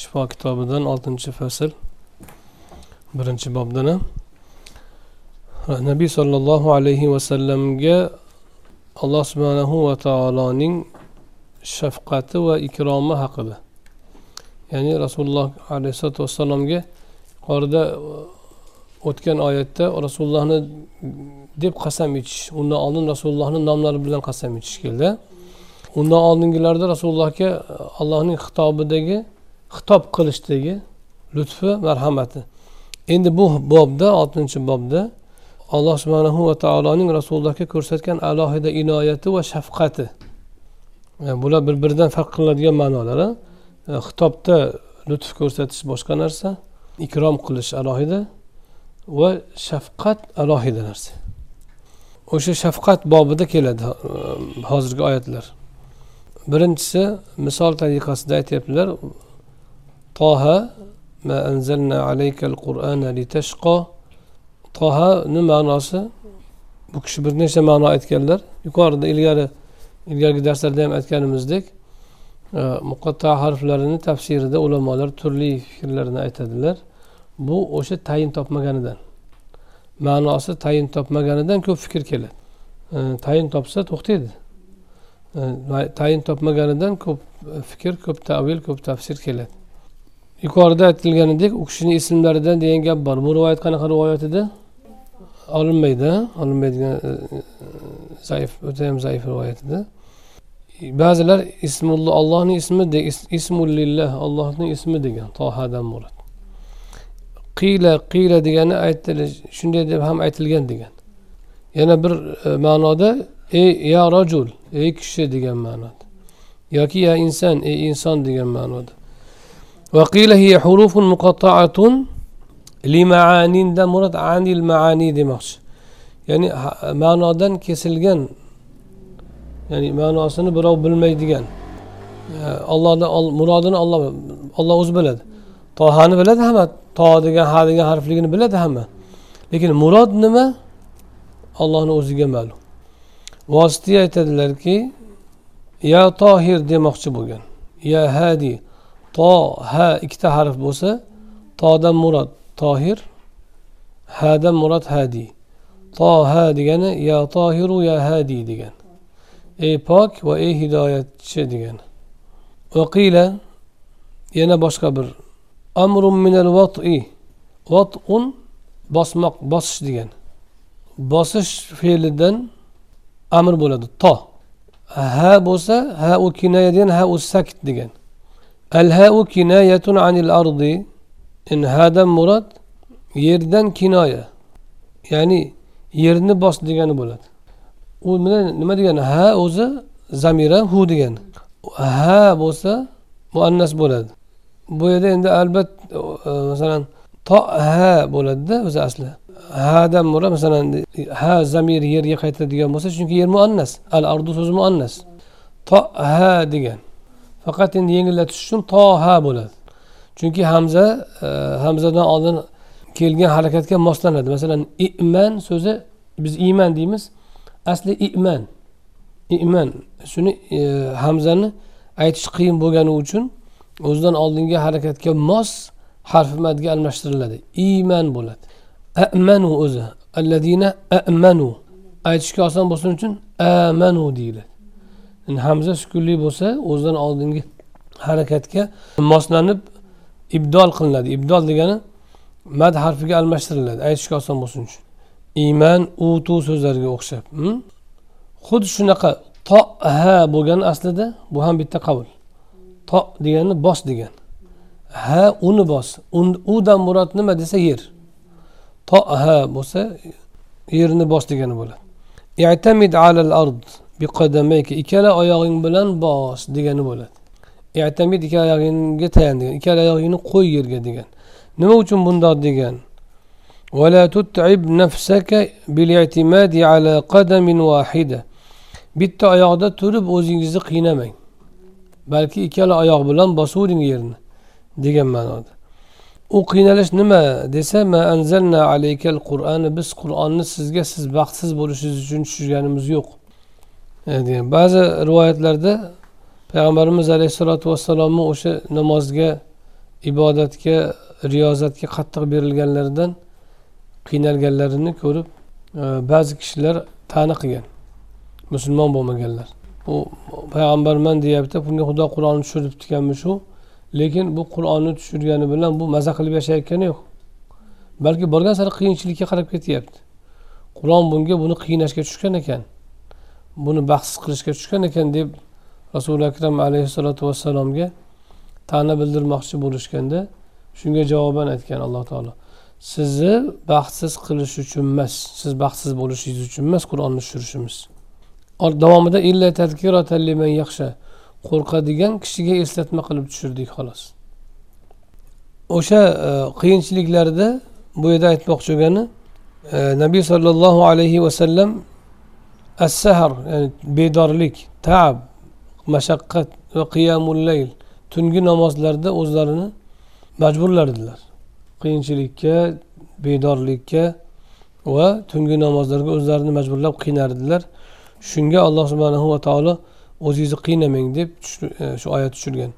shifo kitobidan oltinchi fasl birinchi bobdan nabiy sollallohu alayhi vasallamga alloh subhanahu va taoloning shafqati va ikromi haqida. Ya'ni rasululloh alayhissalotu vassalomga yuqorida o'tgan oyatda rasulullohni deb qasam ichish undan oldin rasulullohni nomlari bilan qasam ichish keldi. Undan oldingilarda rasulullohga allohning xitobidagi xitob qilishdagi lutfi marhamati. Endi bu bobda oltinchi bobda alloh subhanahu va taoloning rasulullohga ko'rsatgan alohida inoyati va shafqati. E, bular bir biridan farq qiladigan ma'nolar e, xitobda lutf ko'rsatish boshqa narsa ikrom qilish alohida va shafqat alohida narsa. O'sha shafqat bobida keladi e, hozirgi oyatlar. Birinchisi misol tariqasida aytyaptilar toha ma anzalna alaykal qur'ana litashqa. Tohani ma'nosi? Bu kishi bir necha ma'no aytganlar. Yuqorida ilgari ilgarigi darslarda ham aytganimizdek e, muqatta harflarini tafsirida ulamolar turli fikrlarni aytadilar. Bu o'sha tayin topmaganidan ma'nosi tayin topmaganidan ko'p fikr keladi. E, tayin topsa to'xtaydi. E, tayin topmaganidan ko'p fikr ko'p tavil ko'p tafsir keladi. Yuqorida aytilganidek u kishini ismlaridan degan gap bor. Bu rivoyat qanaqa rivoyat edi? Olinmaydi olinmaydigan e, e, zaif o'tayam zaif rivoyat edi. Ba'zilar ismulloh allohning ismi ismullillah allohning ismi degan tohadan murod qiyla qiyla degani aytilish shunday deb ham aytilgan degan. Yana bir e, ma'noda ey ya rajul ey kishi degan ma'noda. Yoki ya inson ey inson degan ma'noda. vaqila hiya hurufun muqattaatun li maanindan murod anil maani demoqchi. Ya'ni ma'nodan kesilgan ya'ni ma'nosini الله bilmaydigan e, ollohni murodini الله olloh o'zi biladi. Tohani biladi hamma to degan ha degan harfligini biladi hamma. Lekin murod nima? Ollohni o'ziga ma'lum. Vositiy aytadilarki ya tohir demoqchi bo'lgan. Ya hadi to ha ikkita harf bo'lsa todan murod tohir hadan murod hadi. To ha degani ya tohiru ya hadi degan. Ey pok va ey hidoyatchi degan. Vaqila yana boshqa bir amrun minal vat'i. Vat'un bosmoq bosish degan. Bosish fe'lidan amr bo'ladi to. Ha bo'lsa ha u kinoya degan ha u sakt degan. alhau kinoyatun anil ardi. Inhadan murod yerdan kinoya. Ya'ni yerni bos degani bo'ladi. U bilan nima degani? Ha o'zi zamira hu degani. Ha bo'lsa muannas bo'ladi. Bu yerda endi albatta e, masalan to ha bo'ladida o'zi asli. Hadan مراد مثلا ها zamiri yerga qaytadigan bo'lsa بوسا yer muannas. Al ardu سوز مؤنث to ha degan. Faqat endi yengillatish uchun toha bo'ladi. Chunki hamza e, hamzadan oldin kelgan harakatga moslanadi. Masalan iman so'zi biz iman deymiz. Asli iman. Iman. Shuni e, hamzani aytish qiyin bo'lgani uchun o'zidan oldingi harakatga mos harfi madga almashtiriladi. Iman bo'ladi. Amanu o'zi. Alladina amanu. Aytishga oson bo'lsin uchun amanu deyiladi. Hamza sukunli bo'lsa o'zidan oldingi harakatga moslanib ibdol qilinadi. Ibdol degani mad harfiga almashtiriladi. Aytishga oson bo'lsin uchun. Iymon utu so'zlariga o'xshab hm? xuddi shunaqa to ha bo'lgan aslida bu ham bitta qavl to degani bos degan ha uni bos. Udan murod nima desa yer. To ha bo'lsa yerni bos degani bo'ladi. I'tamid alal ard. biqadamayka ikkala oyog'ing bilan bos degani bo'ladi i'tamid ikkala oyog'ingga tayan degan ikkala oyog'ingni qo'y yerga degan nima uchun bundoq degan ولا تتعب نفسك بالاعتماد على قدم واحدة bitta oyoqda turib o'zingizni qiynamang balki ikkala oyoq bilan bosavering yerni degan ma'noda u qiynalish nima desa ma anzalna alaykal qur'ani biz qur'onni sizga siz baxtsiz bo'lishingiz uchun tushirganimiz yo'q E, degan. Ba'zi rivoyatlarda payg'ambarimiz alayhissalotu vassalomni o'sha namozga ibodatga riyozatga qattiq berilganlaridan qiynalganlarini ko'rib e, ba'zi kishilar ta'na qilgan. Musulmon bo'lmaganlar. Bu payg'ambarman deyapti bunga xudo qur'onni tushiribdi ekanmi shu? Lekin bu qur'onni tushirgani bilan bu maza qilib yashayotgani yo'q. Balki borgan sari qiyinchilikka qarab ketyapti. Qur'on bunga buni qiynashga tushgan ekan. Buni baxtsiz qilishga tushgan ekan deb rasuli akram alayhissalotu vassalomga ta'na bildirmoqchi bo'lishganda shunga javoban aytgan alloh taolo. Sizni baxtsiz qilish uchun emas siz baxtsiz bo'lishingiz uchun emas qur'onni tushirishimiz. Davomida yaxshi qo'rqadigan kishiga eslatma qilib tushirdik xolos. O'sha e, qiyinchiliklarda bu yerda aytmoqchi bo'lgani e, nabiy sollallohu alayhi vasallam as sahar ya'ni bedorlik taab mashaqqat va qiyamul layl tungi namozlarda o'zlarini majburlardilar. Qiyinchilikka bedorlikka va tungi namozlarga o'zlarini majburlab qiynardilar. Shunga alloh subhanahu va taolo o'zingizni qiynamang deb e, shu oyat tushirgan.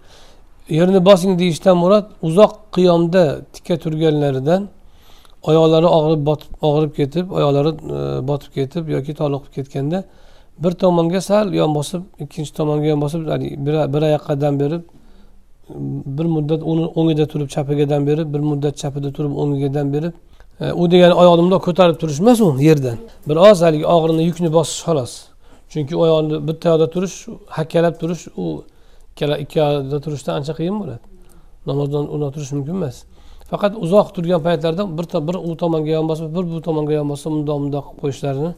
Yerni bosing deyishdan murod uzoq qiyomda tikka turganlaridan oyoqlari og'rib botib og'rib ketib oyoqlari e, botib ketib yoki toliqib ketganda bir tomonga sal yon bosib ikkinchi tomonga yon bosib bir oyoqqa dam berib bir muddat o'ngida turib chapiga dam berib bir muddat chapida turib o'ngiga dam berib e, u degani oyoqni bundoq ko'tarib turish emas u yerdan biroz haligi og'irini yukni bosish xolos. Chunki oyoqni bitta yoqda turish hakkalab turish u ikkala ikki yoqda turishdan ancha qiyin bo'ladi. Namozdan unaqa turish mumkin emas. Faqat uzoq turgan paytlarda bir bir u tomonga yon bosib bir bu tomonga yon bosib mundoq mundoq qilib qo'yishlarini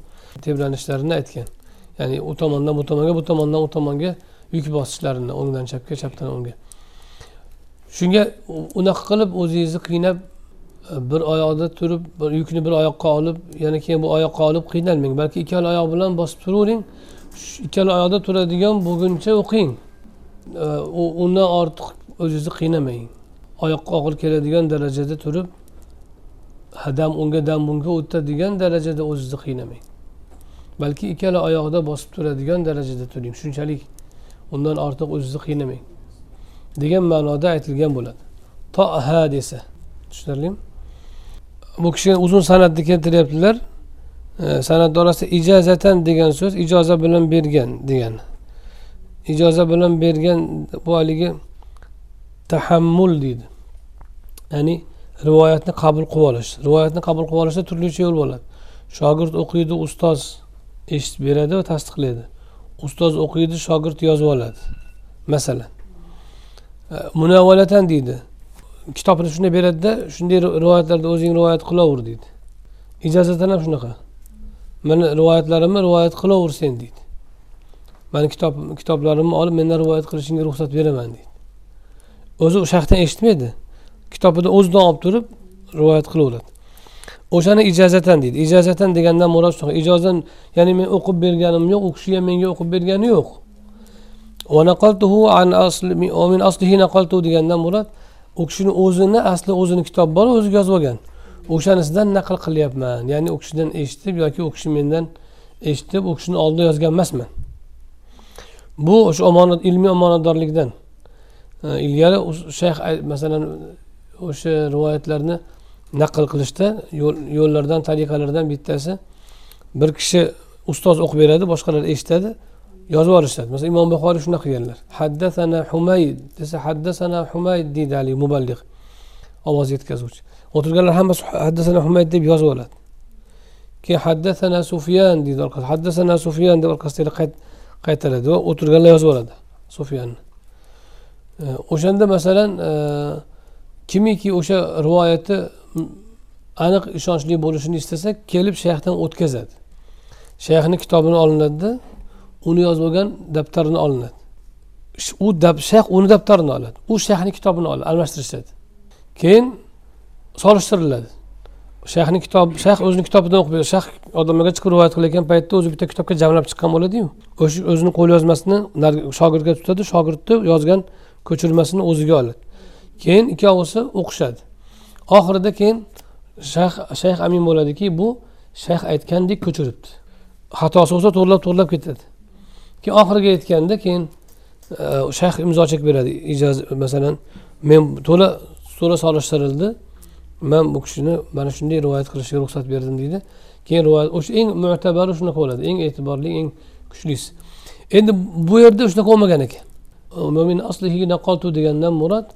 tebranishlarini aytgan. Ya'ni u tomondan bu tomonga bu tomondan u tomonga yuk bosishlarini o'ngdan chapga chapdan o'ngga shunga unaqa qilib o'zingizni qiynab bir oyoqda turib bir yukni bir oyoqqa olib yana keyin bu oyoqqa olib qiynalmang. Balki ikkala oyoq bilan bosib turavering ikkala oyoqda turadigan bo'lguncha o'qing. Undan ortiq o'zingizni qiynamang. Oyoqqa og'ir keladigan darajada turib dam unga dam bunga o'tadigan darajada o'zingizni qiynamang. Balki ikkala oyoqda bosib turadigan darajada turing. Shunchalik undan ortiq o'zingizni qiynamang degan ma'noda aytilgan bo'ladi. To ha desa tushunarlimi? Bu kishi uzun san'atni keltiryaptilar. E, san'at orasida ijozatan degan so'z ijoza bilan bergan degani. Ijoza bilan bergan bu haligi tahammul deydi. Ya'ni rivoyatni qabul qilib olish. Rivoyatni qabul qilib olishda turlicha yo'l bo'ladi shogird o'qiydi ustoz eshitib beradi va tasdiqlaydi. Ustoz o'qiydi shogird yozib oladi. Masalan e, munavvalatan deydi. Kitobni shunday beradida shunday rivoyatlarda o'zing rivoyat qilaver deydi. Ijozatan ham shunaqa. Mani rivoyatlarimni rivoyat qilaver sen deydi. Mani kitob kitoblarimni olib mendan rivoyat qilishingga ruxsat beraman deydi. O'zi o'sha yoqdan eshitmaydi. Kitobida o'zidan olib turib rivoyat qilaveradi. O'shani ijozatan deydi. Ijozatan degandan murod shunaqa ijozan ya'ni men o'qib berganim yo'q u kishi ham menga o'qib bergani yo'q. Degandan murod u kishini o'zini asli o'zini kitobi bor o'zi yozib olgan. O'shanisidan naql qilyapman. Ya'ni u kishidan eshitib yoki u kishi mendan eshitib u kishini oldida yozgan emasman. Bu o'sha omonat ilmiy omonatdorlikdan. Ilgari shayx masalan o'sha rivoyatlarni naql qilishda yo'llardan tariqalardan bittasi bir kishi ustoz o'qib beradi boshqalar eshitadi yozib olishadi. Masalan imom buxoriy shunaqa qilganlar. Haddasana humayd desa haddasana humayd deydi haligi muballiq ovoz yetkazuvchi. O'tirganlar hammasi haddasana humayd deb yozib oladi. Keyin haddasana sufyan deydi orqasida haddasana sufyan deb orqasidan qaytaradi va o'tirganlar yozib oladi sufyanni. O'shanda masalan e, kimiki o'sha rivoyatni aniq ishonchli bo'lishini istasa kelib shayxdan o'tkazadi. Shayxni kitobini olinadida uni yozib olgan daftarini olinadi. U shayx uni daftarini oladi. U shayxni kitobini oladi almashtirishadi. Keyin solishtiriladi. Shayxni kitob shayx o'zini kitobidan o'qib beradi. Shayx odamlarga chiqib rivoyat qilayotgan paytda o'zi bitta kitobga jamlab chiqqan bo'ladiyu. O'sha o'zini qo'lyozmasini shogirdga tutadi. Shogirdni yozgan ko'chirmasini o'ziga oladi. Keyin ikkovisi o'qishadi. Oxirida keyin shayx shayx amin bo'ladiki bu shayx aytgandek ko'chiribdi. Xatosi bo'lsa to'g'irlab to'g'irlab ketadi. Keyin oxiriga yetganda keyin e, shayx imzo chek beradi. Ijoz masalan men to'la sura solishtirildi. Man bu kishini mana shunday rivoyat qilishga ruxsat berdim deydi. Keyin rivoyat o'sha eng mo'tabari shunaqa bo'ladi. Eng e'tiborli eng kuchlisi. Endi bu yerda shunaqa bo'lmagan ekan. Degandan murod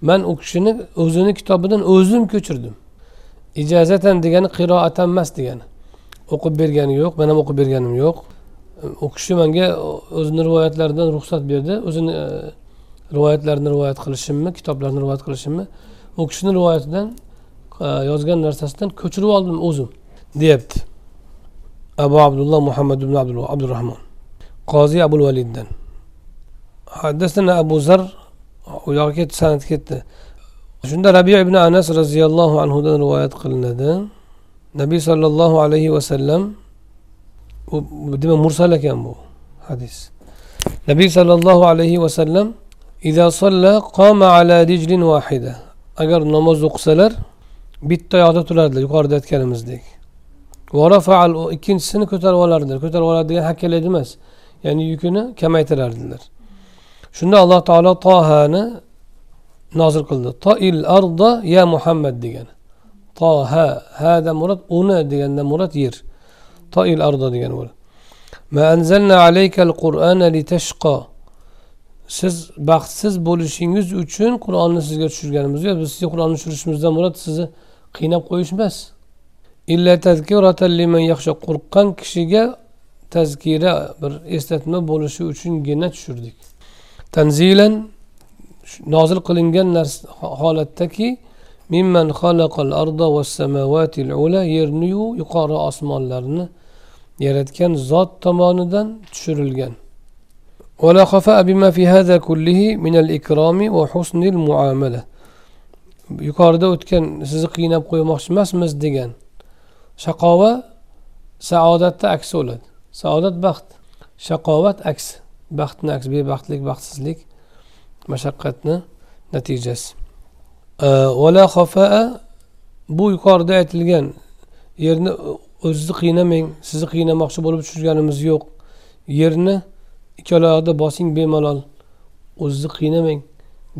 man u kishini o'zini kitobidan o'zim ko'chirdim. Ijozatan degani qiroatan emas degani. O'qib bergani yo'q man ham o'qib berganim yo'q. U kishi manga o'zini rivoyatlaridan ruxsat berdi. O'zini e, rivoyatlarini rivoyat qilishimni kitoblarni rivoyat qilishimni u kishini rivoyatidan e, yozgan narsasidan ko'chirib oldim o'zim deyapti. Abu abdulloh muhammad ibn abdurahmon qoziy abul validdan haddasana abu zar u yoqqa ketdi san'at ketdi. Shunda rabi ibn anas roziyallohu anhudan rivoyat qilinadi. Nabiy sollallohu alayhi vasallam demak mursal ekan bu hadis. Nabiy sollallohu alayhi vasallam agar namoz o'qisalar bitta oyoqda turardilar yuqorida aytganimizdek. Ikkinchisini ko'tarib olardilar. Ko'tarib oladi degan hakkalaydi emas ya'ni yukini kamaytirardilar. Shunda alloh taolo tohani nozil qildi. Toil arda ya muhammad degani. Toha hada murod uni deganda murod yer. Toil arda degani bo'ladi. Siz baxtsiz bo'lishingiz uchun qur'onni sizga tushirganimiz yo'q. Biz sizga qur'onni tushirishimizdan murod sizni qiynab qo'yish emas. Qo'rqqan kishiga tazkira bir eslatma bo'lishi uchungina tushirdik. تنزيلا نازل قلنا نرس تكي ممن خلق الأرض والسماوات العلى يرنيو يقارى أصمان لرن يردكن زاد تماندا تشرلجن. ولا خفاء بما في هذا كله من الإكرام وحسن المعاملة. يقارى دوتكن سزقين بقوي مخشمس مزدجان شقاوة سعادة تأكسولد سعادة بخت. شقاوة أكس, أكس. Baxtni aks bebaxtlik baxtsizlik mashaqqatni natijasi. Vala xafaa bu yuqorida aytilgan yerni o'zizni qiynamang sizni qiynamoqchi bo'lib tushirganimiz yo'q. Yerni ikkala bosing bemalol o'zizni qiynamang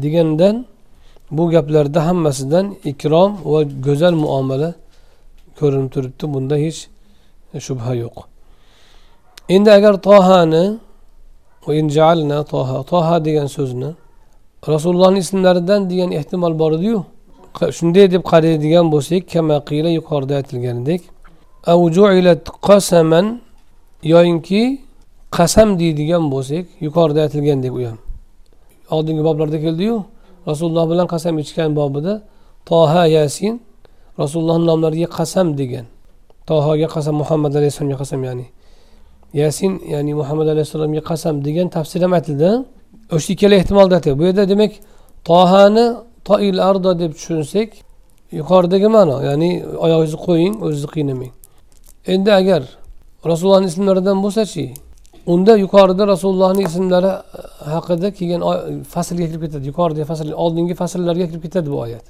degandan bu gaplarda hammasidan ikrom va go'zal muomala ko'rinib turibdi. Bunda hech shubha yo'q. Endi agar tohani toha. Toha degan so'zni rasulullohni ismlaridan degan ehtimol bor ediyu shunday deb qaraydigan bo'lsak kamaqiyla yuqorida aytilganidek qasaman yoyinki qasam deydigan bo'lsak yuqorida aytilgandek u ham. Oldingi boblarda keldiyu rasululloh bilan qasam ichgan bobida toha yasin rasulullohni nomlariga qasam degan. Tohoga qasam muhammad alayhissalomga qasam ya'ni yasin ya'ni muhammad alayhissalomga qasam degan tafsir ham aytildi. O'sha ikkala ehtimolda bu yerda demak tohani toil ardo deb tushunsak yuqoridagi ma'no ya'ni oyog'ingizni qo'ying o'zingizni qiynamang. Endi agar rasulullohni ismlaridan bo'lsachi unda yuqorida rasulullohni ismlari e, haqida kelgan faslga kirib ketadi. Yuqoridagi fasl oldingi fasllarga kirib ketadi bu oyat.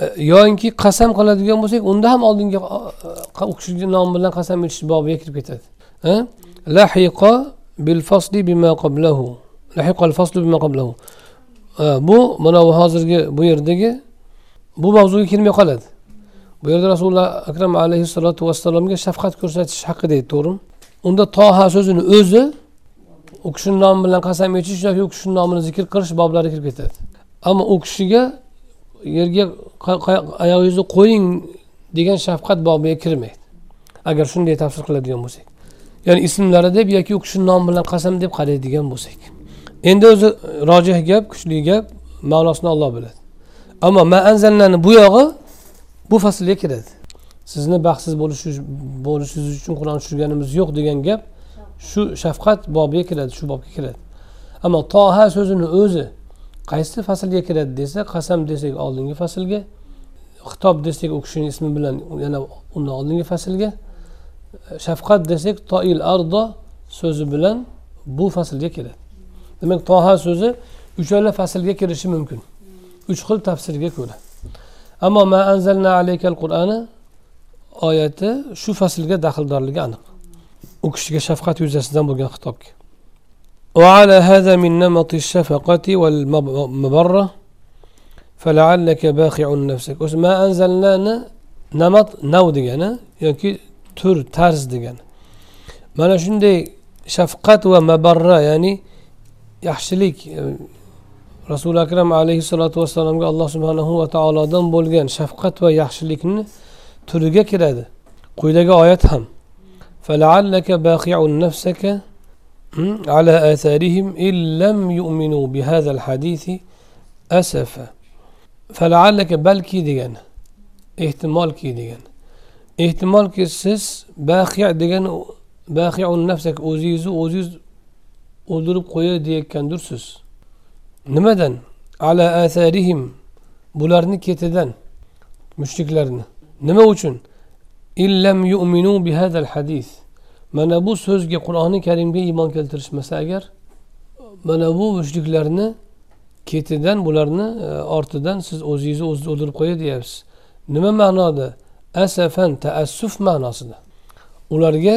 E, Yoinki qasam qiladigan bo'lsak unda ham oldingi e, u kishini nomi bilan qasam ichish bobiga kirib ketadi. Lahiqa bil fasli bima qablahu. Lahiqal faslu bima qablahu. Bu mana bu hozirgi bu yerdagi bu mavzuga kirmay qoladi. Bu yerda rasululloh akram alayhissalotu vassalomga shafqat ko'rsatish haqida edi to'g'rimi? Unda toha so'zini o'zi u kishini nomi bilan qasam ichish yoki u kishini nomini zikr qilish boblari kirib ketadi. Ammo u kishiga yerga oyog'ingizni qo'ying degan shafqat bobiga kirmaydi. Agar shunday tafsir qiladigan bo'lsak. Ya'ni ismlari deb yoki u kishini nomi bilan qasam deb qaraydigan bo'lsak. Endi o'zi rojih gap kuchli gap ma'nosini olloh biladi. Ammo maanzalnani bu yog'i bu faslga kiradi. Sizni baxtsiz bo'lishingiz uchun qur'on tushirganimiz yo'q degan gap shu shafqat bobiga kiradi shu bobga kiradi. Ammo toha so'zini o'zi qaysi faslga kiradi desa qasam desak oldingi faslga xitob desak u kishini ismi bilan yana undan oldingi faslga shafqat desak toil ardo so'zi bilan bu faslga kiradi demak toha so'zi uchala faslga kirishi mumkin uch xil tafsirga ko'ra ammo ma anzalna alaykal qur'ani oyati shu faslga daxldorligi aniq u kishiga shafqat yuzasidan bo'lgan xitobga وعلى هذا من نمط الشفقة والمبرة baqi'un nafsak o'sha ma anzalnani namat nav degani yoki تر ترز دیگن من اشون دی شفقت و مبرر یعنی یحشلیک رسول اکرم علیه السلام که الله سبحانه و تعالی دن بولگن شفقت و یحشلیک نه ترگه کرده قیدگه آیت هم فلعلك باخع نفسك على آثارهم إن لم يؤمنوا بهذا الحديث أسفا فلعلك بل كي ديجان احتمال كي ehtimolki siz baqiya degan baqiun nafsak o'zingizni o'zingiz o'ldirib qo'ya deyayotgandirsiz nimadan? Ala asarihim bularni ketidan mushriklarni. Nima uchun? Illam yu'minu bihadal hadis. Mana bu so'zga qur'oni karimga iymon keltirishmasa agar mana bu mushriklarni ketidan bularni e, ortidan siz o'zingizni o'zingiz o'ldirib qo'ya deyapsiz. Nima ma'noda? Asafan taassuf ma'nosida. Ularga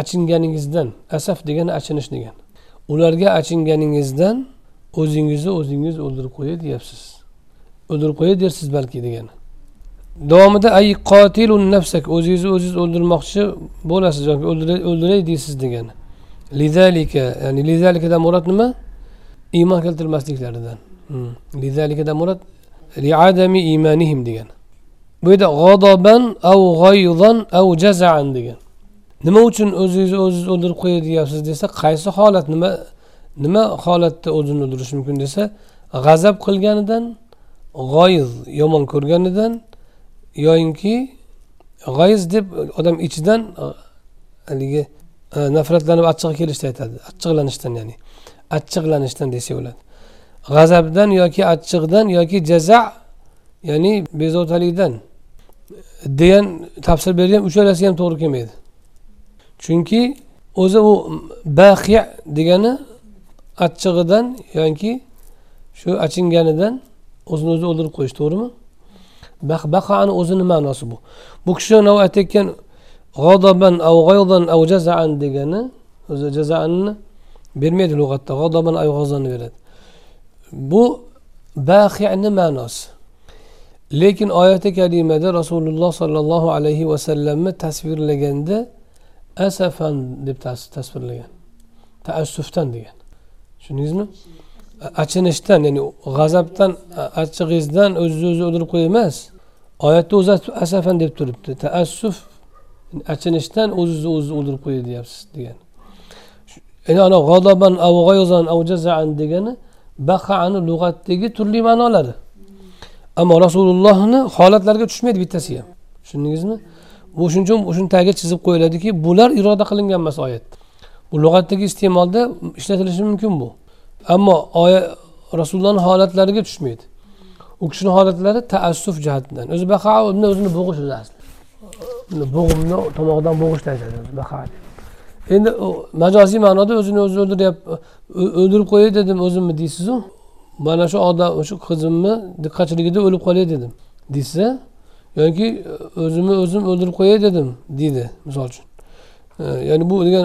achinganingizdan asaf degani achinish degani ularga achinganingizdan o'zingizni o'zingiz o'ldirib qo'yay deyapsiz. O'ldirib qo'yay dersiz balki degani. Davomida ay qotilun nafsak o'zingizni o'zingiz o'ldirmoqchi bo'lasiz yoki o'ldiray deysiz degani. Lizalika ya'ni lizalikadan murod nima? Iymon keltirmasliklaridan. Hmm. lizalikadan murod liadami imanihim degan bu yerda g'odoban av g'oyzon av jazaan degan. Nima uchun o'zingizni o'zingiz o'ldirib qo'yay deyapsiz desa qaysi holat nima nima holatda o'zini o'ldirishi mumkin desa g'azab qilganidan g'oyiz yomon ko'rganidan yoyinki g'oyiz deb odam ichidan haligi nafratlanib achchig'i kelishda aytadi. Achchiqlanishdan ya'ni achchiqlanishdan desa bo'ladi. G'azabdan yoki achchiqdan yoki jaza ya'ni bezovtalikdan. Degan tafsir bergan uchalasi ham to'g'ri kelmaydi. Chunki o'zi u baqiya degani achchig'idan yoki shu achinganidan o'zini o'zi o'ldirib qo'yish to'g'rimi? Baqani o'zini ma'nosi bu. Bu kishi aytayotgan g'odoban av g'oydan av jazaan degani o'zi jazaanni bermaydi lug'atda g'odoban ay g'ozani beradi. Bu baxiyani ma'nosi. Lekin oyati kalimada rasululloh sollallohu alayhi vasallamni tasvirlaganda asafan deb tasvirlagan. Taassufdan degan. Tushundingizmi? Achinishdan ya'ni g'azabdan achchig'ingizdan o'zingizni o'zi o'ldirib qo'y emas. Oyatda o'zi asafan deb turibdi. Taassuf achinishdan o'zingizni o'zi o'ldirib qo'yay deyapsiz degan. Ya'ni ana g'odoban av g'oyzan av jazaan degani baqani lug'atdagi turli ma'nolari. Ammo rasulullohni holatlariga tushmaydi bittasi ham. Tushundingizmi? Bu shuning uchun shuni tagiga chizib qo'yiladiki bular iroda qilingan emas oyat. Bu lug'atdagi iste'molda ishlatilishi mumkin bu. Ammo oyat rasulullohni holatlariga tushmaydi. U kishini holatlari taassuf jihatidan. O'zi baqa o'zini bo'g'ish o'zi asli. Bo'g'imni tomog'idan bo'g'ishni aytadi baqa endi majoziy ma'noda o'zini o'zi o'ldiryapti o'ldirib qo'yay dedim o'zimni deysizu mana shu odam shu qizimni diqqatchiligida o'lib qolay dedim. Desa yoki e, o'zimni o'zim o'ldirib qo'yay dedim deydi misol uchun. E, ya'ni bu degan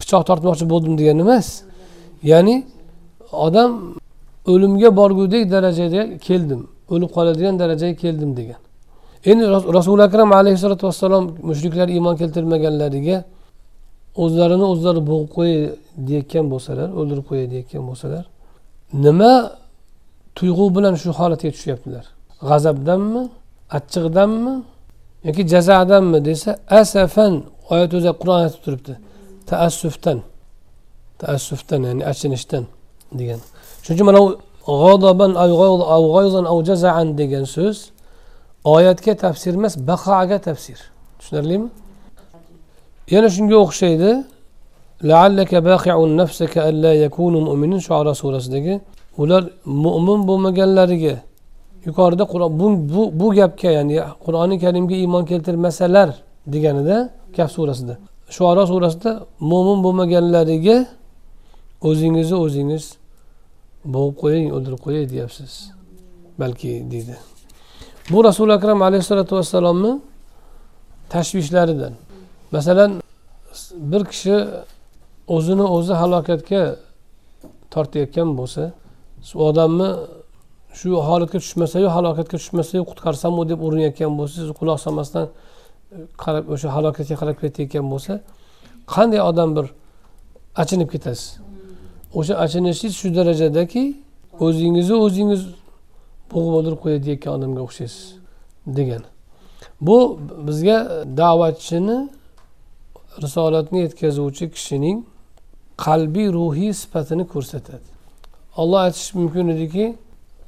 pichoq tortmoqchi bo'ldim degani emas. Ya'ni odam o'limga borgudek darajaga keldim o'lib qoladigan darajaga keldim degan. Endi rasuli akram alayhissalotu vassalom mushriklar iymon keltirmaganlariga o'zlarini o'zlari bo'g'ib qo'yay deyayotgan bo'lsalar o'ldirib qo'yay deyayotgan bo'lsalar nima tuyg'u bilan shu holatga tushyaptilar. G'azabdanmi achchiqdanmi yoki jazadanmi desa asafan oyat o'zi qur'on aytib turibdi. Taassufdan taassufdan ya'ni achinishdan degan. Shuning uchun mana g'odoban av jazaan degan so'z oyatga tafsir emas baqaga tafsir. Tushunarlimi? Yana shunga o'xshaydi. Shuara surasidagi ular mo'min bo'lmaganlariga yuqorida bu, bu, bu gapga ya'ni qur'oni karimga iymon keltirmasalar deganida kaf surasida. Shuaro surasida mo'min bo'lmaganlariga o'zingizni o'zingiz bo'g'ib qo'ying o'ldirib qo'yay deyapsiz. Balki deydi. Bu rasuli akram alayhissalotu vassalomni tashvishlaridan. Masalan bir kishi o'zini o'zi halokatga tortayotgan bo'lsa shu odamni shu holatga tushmasayu halokatga tushmasayu qutqarsammi deb urinayotgan bo'lsangiz quloq solmasdan e, qarab o'sha halokatga qarab ketayotgan bo'lsa qanday odam bir achinib ketasiz? O'sha achinishingiz shu darajadaki o'zingizni o'zingiz bo'g'ib o'ldirib qo'yadigan odamga o'xshaysiz degan. Bu bizga da'vatchini risolatni yetkazuvchi kishining qalbiy ruhiy sifatini ko'rsatadi. Olloh aytishi mumkin ediki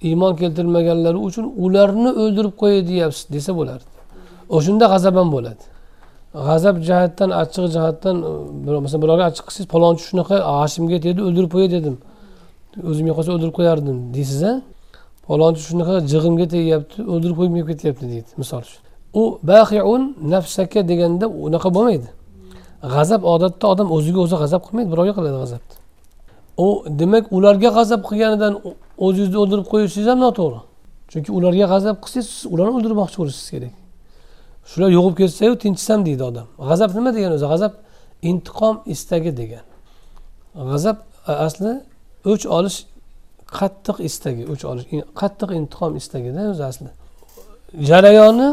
iymon keltirmaganlari uchun ularni o'ldirib qo'yay deyapsiz desa bo'lardi. O'shanda g'azab ham bo'ladi. G'azab jihatdan achchiq jihatdan e, masalan birovga achchiq qilsangiz palonchi shunaqa g'ashimga tegdi o'ldirib qo'yay dedim. O'zimga qolsa o'ldirib qo'yardim deysiz a palonchi shunaqa jig'imga tegyapti o'ldirib qo'ygim kelib ketyapti deydi misol uchun. U bahiun nafsaka deganda unaqa bo'lmaydi. G'azab odatda odam o'ziga o'zi g'azab qilmaydi birovga qiladi g'azabni. U demak ularga g'azab qilganidan o'zingizni o'ldirib qo'yishingiz ham noto'g'ri. Chunki ularga g'azab qilsangiz siz ularni o'ldirmoqchi bo'lishingiz kerak. Shular yo'qolib ketsayu tinchsam deydi odam. G'azab nima degani o'zi? G'azab intiqom istagi degan. G'azab asli o'ch olish qattiq istagi o'ch olish qattiq intiqom istagida o'zi asli. Jarayoni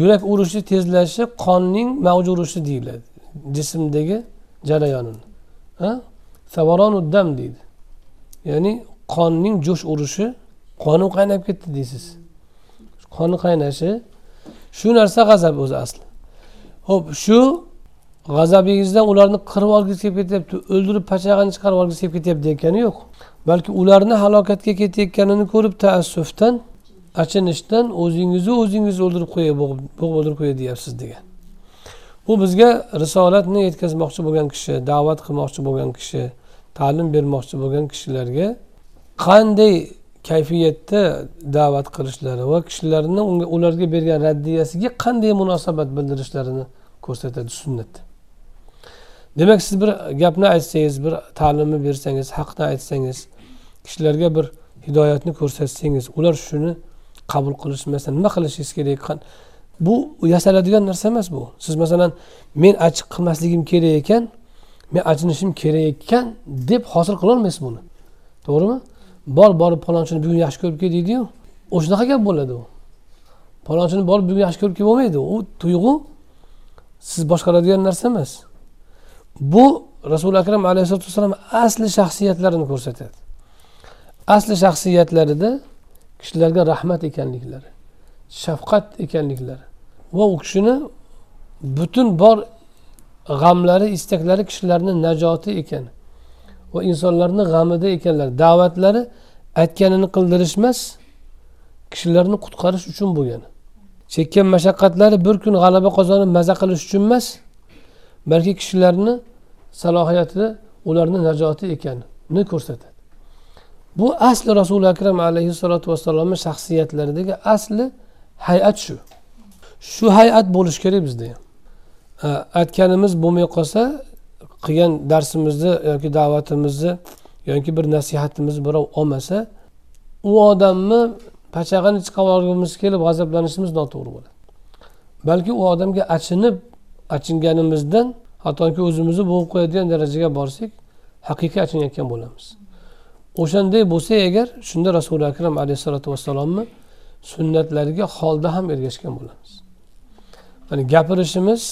yurak urishi tezlashi qonning mavj urishi deyiladi. Jismdagi jarayonini. Savaronu dam deydi. Ya'ni qonning jo'sh urishi qonim qaynab ketdi deysiz. Qoni qaynashi shu narsa g'azab o'zi asli. Ho'p shu g'azabingizdan ularni qirib olgisi kelib ketyapti o'ldirib pachag'ini chiqarib olgisi kelib ketyapti degani yo'q. Balki ularni halokatga ketayotganini ko'rib taassufdan achinishdan o'zingizni o'zingiz o'ldirib qo'ya bo'g'ib o'ldirib qo'ya deyapsiz degan. Bu bizga risolatni yetkazmoqchi bo'lgan kishi da'vat qilmoqchi bo'lgan kishi ta'lim bermoqchi bo'lgan kishilarga qanday kayfiyatda da'vat qilishlari va kishilarni unga ularga bergan raddiyasiga qanday munosabat bildirishlarini ko'rsatadi sunnat demak siz bir gapni aytsangiz bir ta'limni bersangiz haqni aytsangiz kishilarga bir hidoyatni ko'rsatsangiz ular shuni qabul qilishmasa nima qilishingiz kerak? Bu yasaladigan narsa emas bu. Siz masalan men achchiq qilmasligim kerak ekan men achinishim kerak ekan deb hosil qilolmaysiz buni. To'g'rimi? Bor borib palonchini bugun yaxshi ko'rib kel deydiyu. O'shanaqa gap bo'ladi u palonchini borib bugun yaxshi ko'rib kel bo'lmaydi u tuyg'u siz boshqaradigan narsa emas. Bu rasuli akram alayhisalotu vassalom asli shaxsiyatlarini ko'rsatadi. Asli shaxsiyatlarida kishilarga rahmat ekanliklari shafqat ekanliklari va u kishini butun bor g'amlari istaklari kishilarni najoti ekan va insonlarni g'amida ekanlar. Da'vatlari aytganini qildirish emas kishilarni qutqarish uchun bo'lgan. Chekkan mashaqqatlari bir kun g'alaba qozonib maza qilish uchun emas balki kishilarni salohiyati ularni najoti ekanini ko'rsatadi. Bu asli rasuli akram alayhissalotu vassalomni shaxsiyatlaridagi asli hay'at shu. Shu hay'at bo'lishi kerak bizda ham. Э, aytganimiz bo'lmay qolsa qilgan darsimizni yoki da'vatimizni yoki bir nasihatimizni birov olmasa u odamni pachag'ini chiqarib olgimiz kelib g'azablanishimiz noto'g'ri bo'ladi. Balki u odamga achinib achinganimizdan hattoki o'zimizni bo'g'ib qo'yadigan darajaga borsak haqiqiy achinayotgan bo'lamiz. O'shanday bo'lsa agar shunda rasuli akram alayhissalotu vassalomni sunnatlariga holda ham ergashgan bo'lamiz. Ya'ni gapirishimiz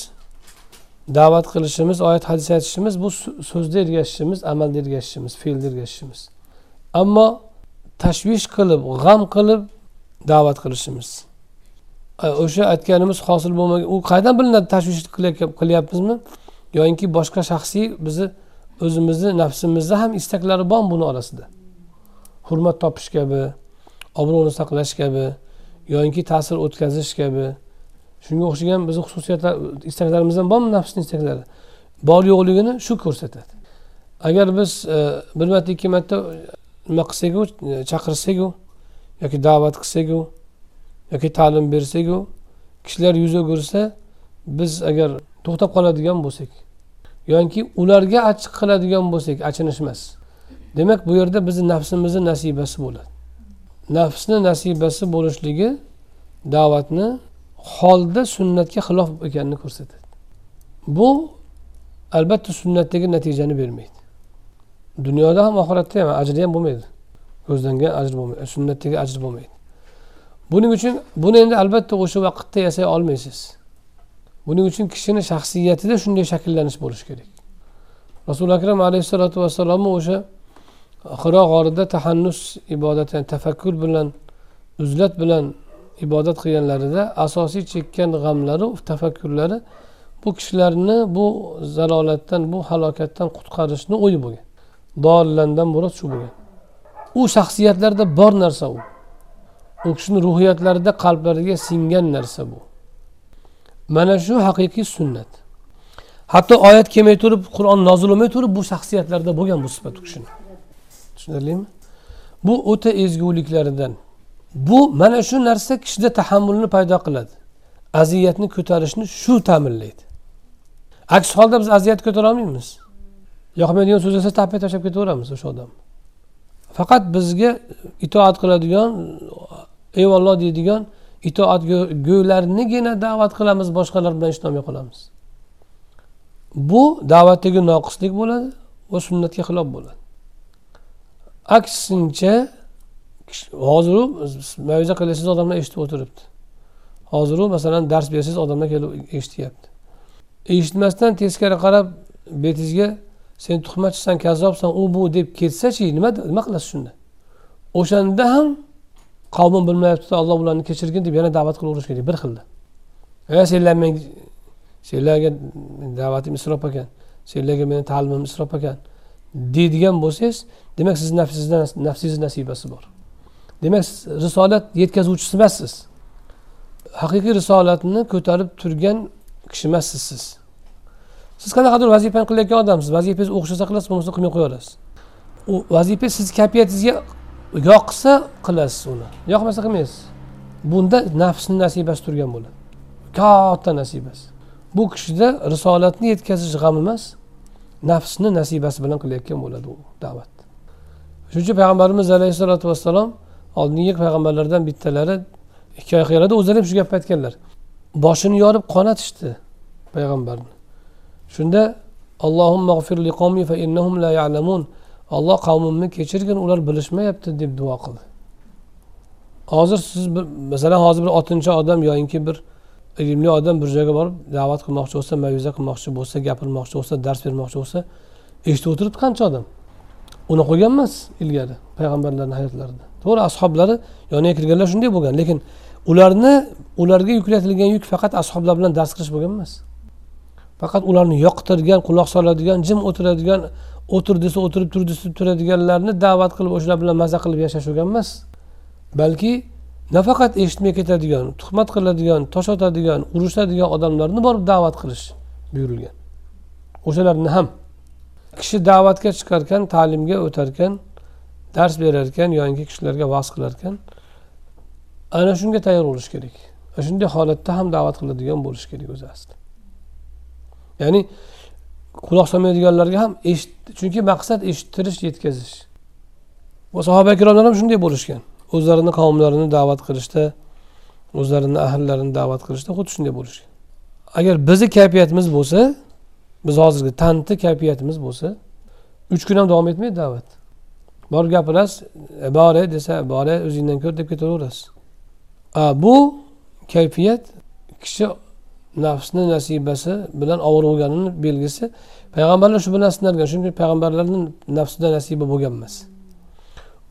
da'vat qilishimiz oyat hadis aytishimiz bu so'zda ergashishimiz amalda ergashishimiz fe'lda ergashishimiz. Ammo tashvish qilib g'am qilib da'vat qilishimiz. O'sha aytganimiz hosil bo'lmagan u qayerdan bilinadi tashvish qilyapmizmi? Yoyinki boshqa shaxsiy bizni o'zimizni nafsimizda ham istaklari bor buni orasida. Hurmat topish kabi obro'ni saqlash kabi yoinki ta'sir o'tkazish kabi. Shunga o'xshagan bizni xususiyatlar istaklarimizdan bormi nafsni istaklari? Bor yo'qligini shu ko'rsatadi. Agar biz e, bir marta ikki marta nima qilsaku chaqirsaku yoki da'vat qilsaku yoki ta'lim bersaku kishilar yuz o'girsa biz agar to'xtab qoladigan bo'lsak yoki ularga achchiq qiladigan bo'lsak achinish emas demak bu yerda bizni nafsimizni nasibasi bo'ladi. Nafsni nasibasi bo'lishligi da'vatni holda sunnatga xilof ekanini ko'rsatadi. Bu albatta sunnatdagi natijani bermaydi. Dunyoda ham oxiratda ham ajri ham bo'lmaydi. Ko'zlangan ajr bo'lmaydi. E, sunnatdagi ajr bo'lmaydi. Buning uchun buni endi albatta o'sha vaqtda yasay olmaysiz. Buning uchun kishini shaxsiyatida shunday shakllanish bo'lishi kerak. Rasuli akram alayhissalotu vassalomni o'sha xiro g'orida tahannus ibodati tafakkur bilan uzlat bilan ibodat qilganlarida asosiy chekkan g'amlari tafakkurlari bu kishilarni bu zalolatdan bu halokatdan qutqarishni o'yi bo'lgan. Dollandan murod shu bo'lgan. U shaxsiyatlarda bor narsa u. U kishini ruhiyatlarida qalblariga singan narsa bu. Mana shu haqiqiy sunnat. Hatto oyat kelmay turib qur'on nozil bo'lmay turib bu shaxsiyatlarda bo'lgan bu sifat u kishini. Tushunarlimi? Bu o'ta ezguliklaridan bu mana shu narsa kishida tahammulni paydo qiladi. Aziyatni ko'tarishni shu ta'minlaydi. Aks holda biz aziyat ko'tara olmaymiz. Yoqmaydigan so'z esa tappa tashlab ketaveramiz o'sha odam. Faqat bizga itoat qiladigan eyvalloh deydigan itoatgo'ylarnigina da'vat qilamiz boshqalar bilan ishlamay qolamiz. Bu da'vatdagi noqislik bo'ladi va sunnatga xilof bo'ladi. Aksincha hoziru maviza qilyapsiz odamlar eshitib o'tiribdi. Hoziru masalan dars bersangiz odamlar kelib eshityapti. Eshitmasdan teskari qarab betingizga sen tuhmatchisan kazzobsan u bu deb ketsachi nima nima qilasiz shunda? O'shanda ham qavmim bilmayaptida alloh ularni kechirgin deb yana da'vat qilaverish kerak bir xilda. E senlar men senlarga da'vatim isrof ekan senlarga meni ta'limim isrof ekan deydigan bo'lsangiz demak sizni nafsingizda nafsingiz nasibasi bor. Demak risolat yetkazuvchisi emassiz. Haqiqiy risolatni ko'tarib turgan kishi emassiz siz. Siz qanaqadir vazifani qilayotgan odamsiz. Vazifangiz o'xshasa qilasiz bo'lmasa qilmay qo'yaverasiz. U vazifa sizni kayfiyatingizga yoqsa qilasiz uni. Yoqmasa qilmaysiz. Bunda nafsni nasibasi turgan bo'ladi. Katta nasibasi. Bu kishida risolatni yetkazish g'am emas nafsni nasibasi bilan qilayotgan bo'ladi u da'vat. Shuning uchun payg'ambarimiz alayhissalotu vassalom oldingi payg'ambarlardan bittalari hikoya qilganlarda o'zlari ham shu gapni aytganlar. Boshini yorib qonatishdi payg'ambarni. Shunda allohumma fa innahum la ya'lamun. Olloh qavmimni kechirgin ular bilishmayapti deb duo qildi. Hozir siz masalan hozir bir otinchi odam yoyinki bir ilmli odam bir joyga borib da'vat qilmoqchi bo'lsa ma'yuza qilmoqchi bo'lsa gapirmoqchi bo'lsa dars bermoqchi bo'lsa eshitib o'tiribdi qancha odam? Unaqa bo'lgan emas ilgari payg'ambarlarni hayotlarida. To'g'ri ashoblari yoniga kirganlar shunday bo'lgan lekin ularni ularga yuklatilgan yuk faqat ashoblar bilan dars qilish bo'lgan emas. Faqat ularni yoqtirgan quloq soladigan jim o'tiradigan o'tir desa o'tirib tur desa turadiganlarni da'vat qilib o'shalar bilan maza qilib yashash bo'lgan emas. Balki nafaqat eshitmay ketadigan tuhmat qiladigan tosh otadigan urushadigan odamlarni borib da'vat qilish buyurilgan. O'shalarni ham kishi da'vatga chiqarkan ta'limga o'tarkan dars berar ekan yoki kishilarga vaz qilarkan ana shunga tayyor bo'lish kerak. Shunday holatda ham da'vat qiladigan bo'lish kerak o'zi asli ya'ni quloq solmaydiganlarga ham eshit chunki maqsad eshittirish yetkazish. Va sahoba ikromlar ham shunday bo'lishgan. O'zlarini qavmlarini da'vat qilishda o'zlarini ahllarini da'vat qilishda xuddi shunday bo'lishgan. Agar bizni kayfiyatimiz bo'lsa biz hozirgi tanti kayfiyatimiz bo'lsa uch kun ham davom etmaydi da'vat. Borib gapirasiz e, bore desa bore o'zingdan ko'r deb ketaverasiz. Bu kayfiyat kishi nafsni nasibasi bilan ovora belgisi payg'ambarlar shu bilan sinalgan chunki payg'ambarlarni nafsida nasiba bo'lgan emas.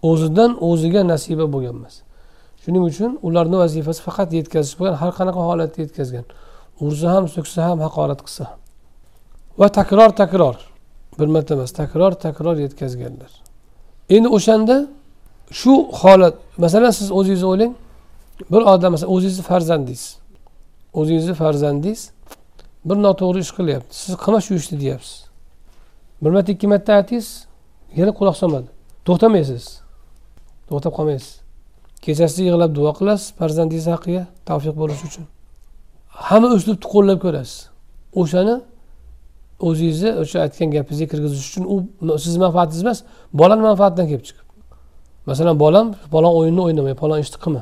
O'zidan o'ziga nasiba bo'lgan emas. Shuning uchun ularni vazifasi faqat yetkazish bo'lgan har qanaqa holatda yetkazgan. Ursa ham so'ksa ham haqorat qilsa. Ham va takror takror. Bir marta emas takror takror yetkazganlar. Endi o'shanda shu holat masalan siz o'zingizni o'ylang bir odam masalan o'zingizni farzandingiz o'zingizni farzandingiz bir noto'g'ri ish qilyapti. Siz qilma shu ishni deyapsiz? Bir marta ikki marta aytdingiz yana quloq solmadi. To'xtamaysiz. To'xtab qolmaysiz. Kechasi yig'lab duo qilasiz farzandingiz haqqiga tavfiq bo'lishi uchun. Hamma uslubni qo'llab ko'rasiz. O'shani o'zingizni o'sha aytgan gapingizga kirgizish uchun u sizni manfaatingiz emas bolani manfaatidan kelib chiqib? Masalan bolam falon o'yinni o'ynamay falon ishni qilma.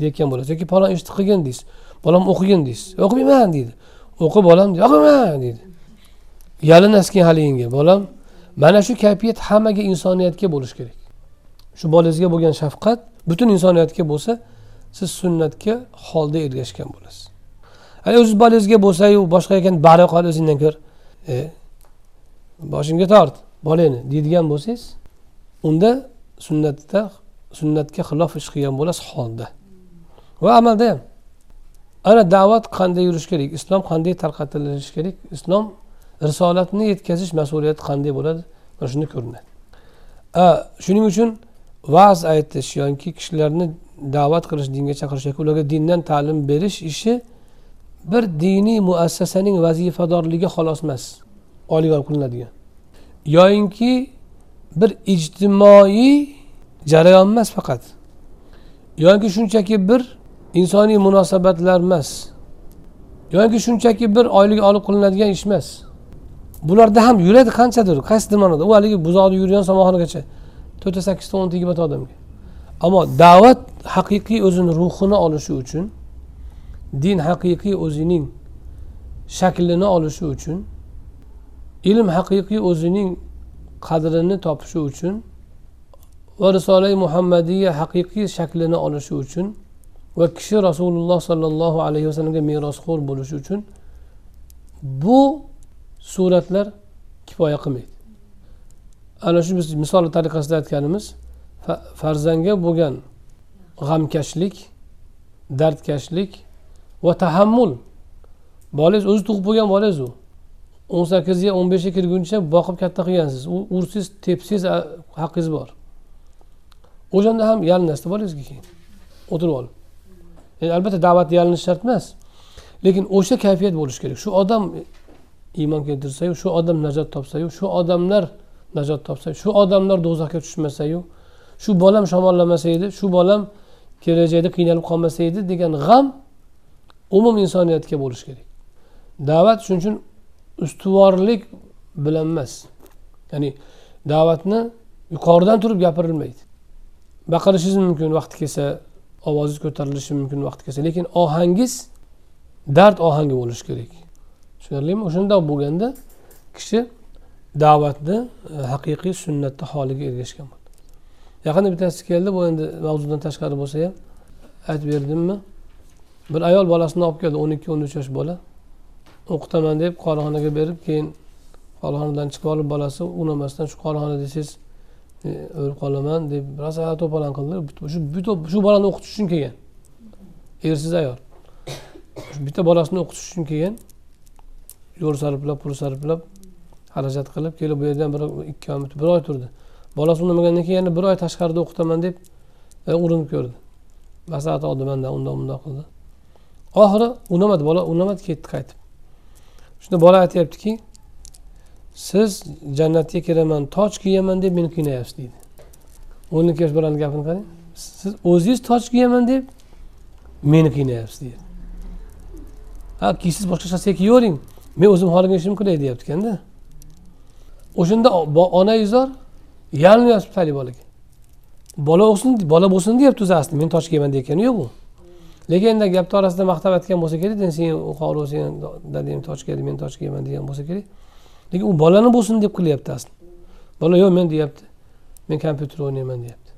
Deyotgan bo'lasiz. Yoki falon ishni qilgin deysiz. Bolam o'qigin deysiz. O'qimayman deydi. O'qi bolam o'qimayman deydi. Yalin keyin haligingga bolam mana shu kayfiyat hammaga insoniyatga bo'lishi kerak. Shu bolangizga bo'lgan shafqat butun insoniyatga bo'lsa siz sunnatga holda ergashgan bo'lasiz. Agar o'ziz bolangizga bo'lsayu boshqa ekan bari qol o'zingdan ko'r. E, boshimga tort bolangni deydigan bo'lsangiz unda sunnatda sunnatga xilof ish qilgan bo'lasiz holda. Va amalda ham. Ana da'vat qanday yurishi kerak? Islom qanday tarqatilishi kerak? Islom risolatni yetkazish mas'uliyati qanday bo'ladi? Mana shunda ko'rinadi shuning uchun va'z aytish yoki kishilarni da'vat qilish dinga chaqirish yoki ularga dindan ta'lim berish ishi bir diniy muassasaning vazifadorligi xolos emas. Olib qilinadigan. Yoyinki bir ijtimoiy jarayon emas faqat. Yoki shunchaki bir insoniy munosabatlar emas. Yoki shunchaki bir oylik olib qilinadigan ish emas. Bularda ham yuradi qanchadir qaysidir ma'noda u haligi buzoqni yurgan somonxonagacha to'rtta sakkizta o'nta yigirmata odamga. Ammo da'vat haqiqiy o'zini ruhini olishi uchun din haqiqiy o'zining shaklini olishi uchun ilm haqiqiy o'zining qadrini topishi uchun va risolai muhammadiya haqiqiy shaklini olishi uchun va kishi rasululloh sollallohu alayhi vasallamga merosxo'r bo'lishi uchun bu suratlar kifoya qilmaydi. Ana shu biz misol tariqasida aytganimiz farzandga bo'lgan g'amkashlik dardkashlik va tahammul. Bolangiz o'zi tug'ib bo'lgan bolangiz u. o'n sakkizga o'n beshga kirguncha boqib katta qilgansiz. U ursangiz tepsangiz haqqingiz bor. O'shanda ham yalinasizda bolangizga keyin. O'tirib olib yani albatta da'vat yalinish shart emas. Lekin o'sha kayfiyat bo'lishi kerak. Shu odam iymon keltirsayu shu odam najot topsayu shu odamlar najot topsa shu odamlar do'zaxga tushmasayu shu bolam shamollamasa edi shu bolam kelajakda qiynalib qolmasa edi degan g'am umum insoniyatga bo'lishi kerak. Da'vat shuning uchun ustuvorlik bilan emas. Ya'ni da'vatni yuqoridan turib gapirilmaydi. Baqirishingiz mumkin vaqti kelsa ovozingiz ko'tarilishi mumkin vaqti kelsa lekin ohangiz dard ohangi bo'lishi kerak. Tushunarlimi? O'shundoq bo'lganda kishi da'vatni e, haqiqiy sunnatni holiga ergashgan bo'ladi. Yaqinda bittasi keldi bu endi mavzudan tashqari bo'lsa ham aytib berdimmi? Bir ayol bolasini olib keldi o'n ikki o'n uch yosh bola. O'qitaman deb qorixonaga berib keyin qorixonadan chiqib olib bolasi unamasdan shu qorixona desangiz e, o'lib qolaman deb rosa to'polon qildi shu shu bolani o'qitish uchun kelgan. Ersiz ayol. Bitta bolasini o'qitish uchun kelgan. Yo'l sarflab pul sarflab xarajat qilib kelib bu yerdan bir ikki oy bir oy turdi. Bolasi unamagandan keyin yana bir oy tashqarida o'qitaman deb e, urinib ko'rdi. Maslahat oldi mandan undoq bundoq qildi. Oxiri unamadi bola unamadi ketdi qaytib. Shunda bola aytyaptiki siz jannatga kiraman toj kiyaman deb meni qiynayapsiz deydi. O'n ikki yosh bolani gapini qarang. Siz o'zingiz toj kiyaman deb meni qiynayapsiz deydi. Ha kiysiz boshqa narsa kiyavering men o'zim xohlagan ishim qilay deyapti ekanda o'shanda onaizor yalinyapti haligi bolaga bola o'qsin bola bo'lsin deyapti o'zi aslida. Men toj kiyman deyotgani yo'q u. lekin endi gapni orasida maqtab aytgan bo'lsa kerak sen hovli sen dadang tosh kiyadi men tosh kiyman degan bo'lsa kerak. Lekin u bolani bo'lsin deb qilyapti asli. Bola yo'q men deyapti. Men kompyuter o'ynayman deyapti.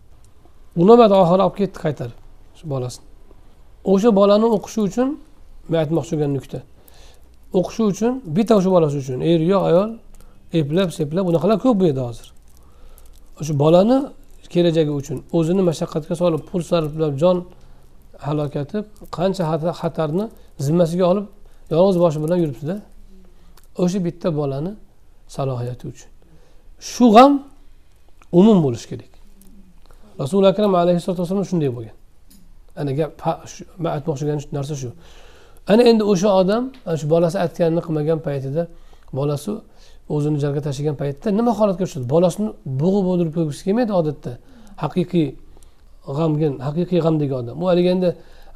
Unamadi oxiri olib ketdi qaytarib shu bolasini. O'sha bolani o'qishi uchun men aytmoqchi bo'lgan nuqta. O'qishi uchun bitta o'sha bolasi uchun er yo'q ayol eplab seplab unaqalar ko'p bu yerda hozir. O'sha bolani kelajagi uchun o'zini mashaqqatga solib pul sarflab jon halokati qancha xatarni zimmasiga olib yolg'iz boshi bilan yuribdida. O'sha bitta bolani salohiyati uchun. Shu g'am umum bo'lishi kerak. Rasuli akram alayhissalotu vassalom shunday bo'lgan. Ana gap man aytmoqchi bo'lgan narsa shu. Ana endi o'sha odam ana shu bolasi aytganini qilmagan paytida bolasi o'zini jarga tashlagan paytda nima holatga tushadi bolasini bo'g'ib o'ldirib qo'ygisi kelmaydi odatda. Haqiqiy g'amgin haqiqiy g'amdagi odam. U haligi endi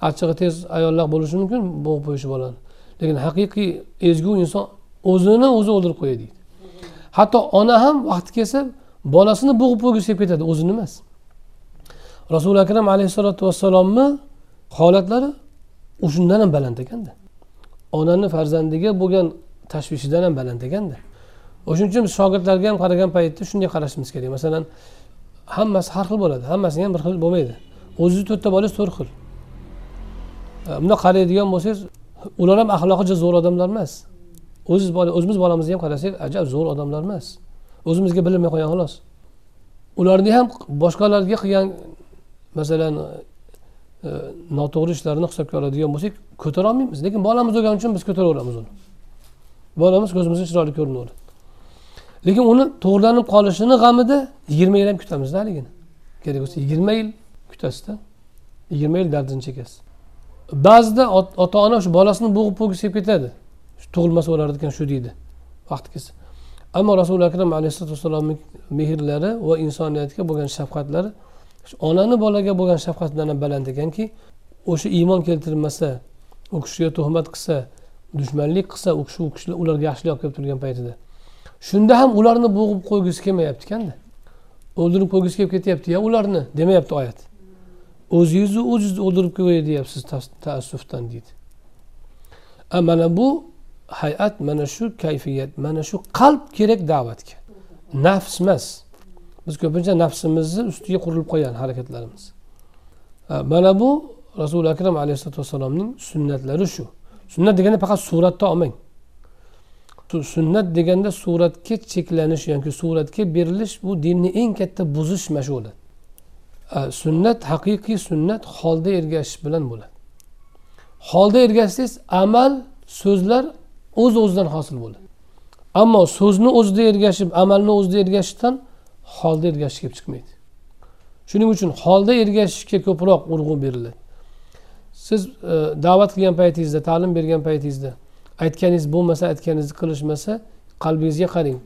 achchig'i tez ayollar bo'lishi mumkin bo'g'ib qo'yishi bolani lekin haqiqiy ezgu inson o'zini o'zi o'ldirib qo'yadi deydi. Hatto ona ham vaqti kelsa bolasini bo'g'ib qo'ygisi kelib ketadi o'zini emas. Rasuli akram alayhissalotu vassalomni holatlari o'shundan ham baland ekanda. Onani farzandiga bo'lgan tashvishidan ham baland ekanda. O'shuning uchun biz shogirdlarga ham qaragan paytda shunday qarashimiz kerak. Masalan hammasi har xil bo'ladi hammasi ham bir xil bo'lmaydi. O'zizni to'rtta bolangiz to'rt xil. E, bundoq qaraydigan bo'lsangiz ular ham axloqi zo'r odamlar emas. O'ziz bola o'zimiz bolamizni ham qarasak ajab zo'r odamlar emas. O'zimizga bilinmay qo'ygan xolos. Ularni ham boshqalarga qilgan masalan e, noto'g'ri ishlarni hisobga oladigan bo'lsak ko'tara olmaymiz. Lekin bolamiz bo'lgani uchun biz ko'taraveramiz uni. Bolamiz ko'zimizga chiroyli ko'rinaveradi lekin uni to'g'irlanib qolishini g'amida yigirma yil ham kutamizda haligini. Kerak bo'lsa yigirma yil kutasizda. Yigirma yil dardini chekasiz. Ba'zida ota ona shu bolasini bo'g'ib po'g'isi sevib ketadi. Tug'ilmasa bo'lar ekan shu deydi vaqti kelsa. Ammo rasuli akram alayhisalotu vassalomni mehrlari va insoniyatga bo'lgan shafqatlari onani bolaga bo'lgan shafqatidan ham baland ekanki o'sha iymon keltirmasa u kishiga tuhmat qilsa dushmanlik qilsa u kishi u kishilar ularga yaxshilik olib kelib turgan paytida. Shunda ham ularni bo'g'ib qo'ygisi kelmayapti ekanda. O'ldirib qo'ygisi kelib ketyapti ya ularni demayapti oyat o'zingizni o'zingizni o'ldirib qo'yay deyapsiz taassufdan deydi. Mana bu hay'at mana shu kayfiyat mana shu qalb kerak da'vatga nafs emas. Biz ko'pincha nafsimizni ustiga qurilib qolgan harakatlarimiz. Mana bu rasuli akram alayhisalotu vassalomning sunnatlari shu. Sunnat deganda faqat suratda olmang sunnat deganda suratga cheklanish yoki suratga berilish bu dinni eng katta buzish mana shu bo'ladi sunnat haqiqiy sunnat holda ergashish bilan bo'ladi. Holda ergashsangiz amal so'zlar o'z o'zidan hosil bo'ladi. Ammo so'zni o'zida ergashib amalni o'zida ergashishdan holda ergashish kelib chiqmaydi. Shuning uchun holda ergashishga ko'proq urg'u beriladi. Siz e, da'vat qilgan paytingizda ta'lim bergan paytingizda aytganingiz bo'lmasa aytganingizni qilishmasa qalbingizga qarang.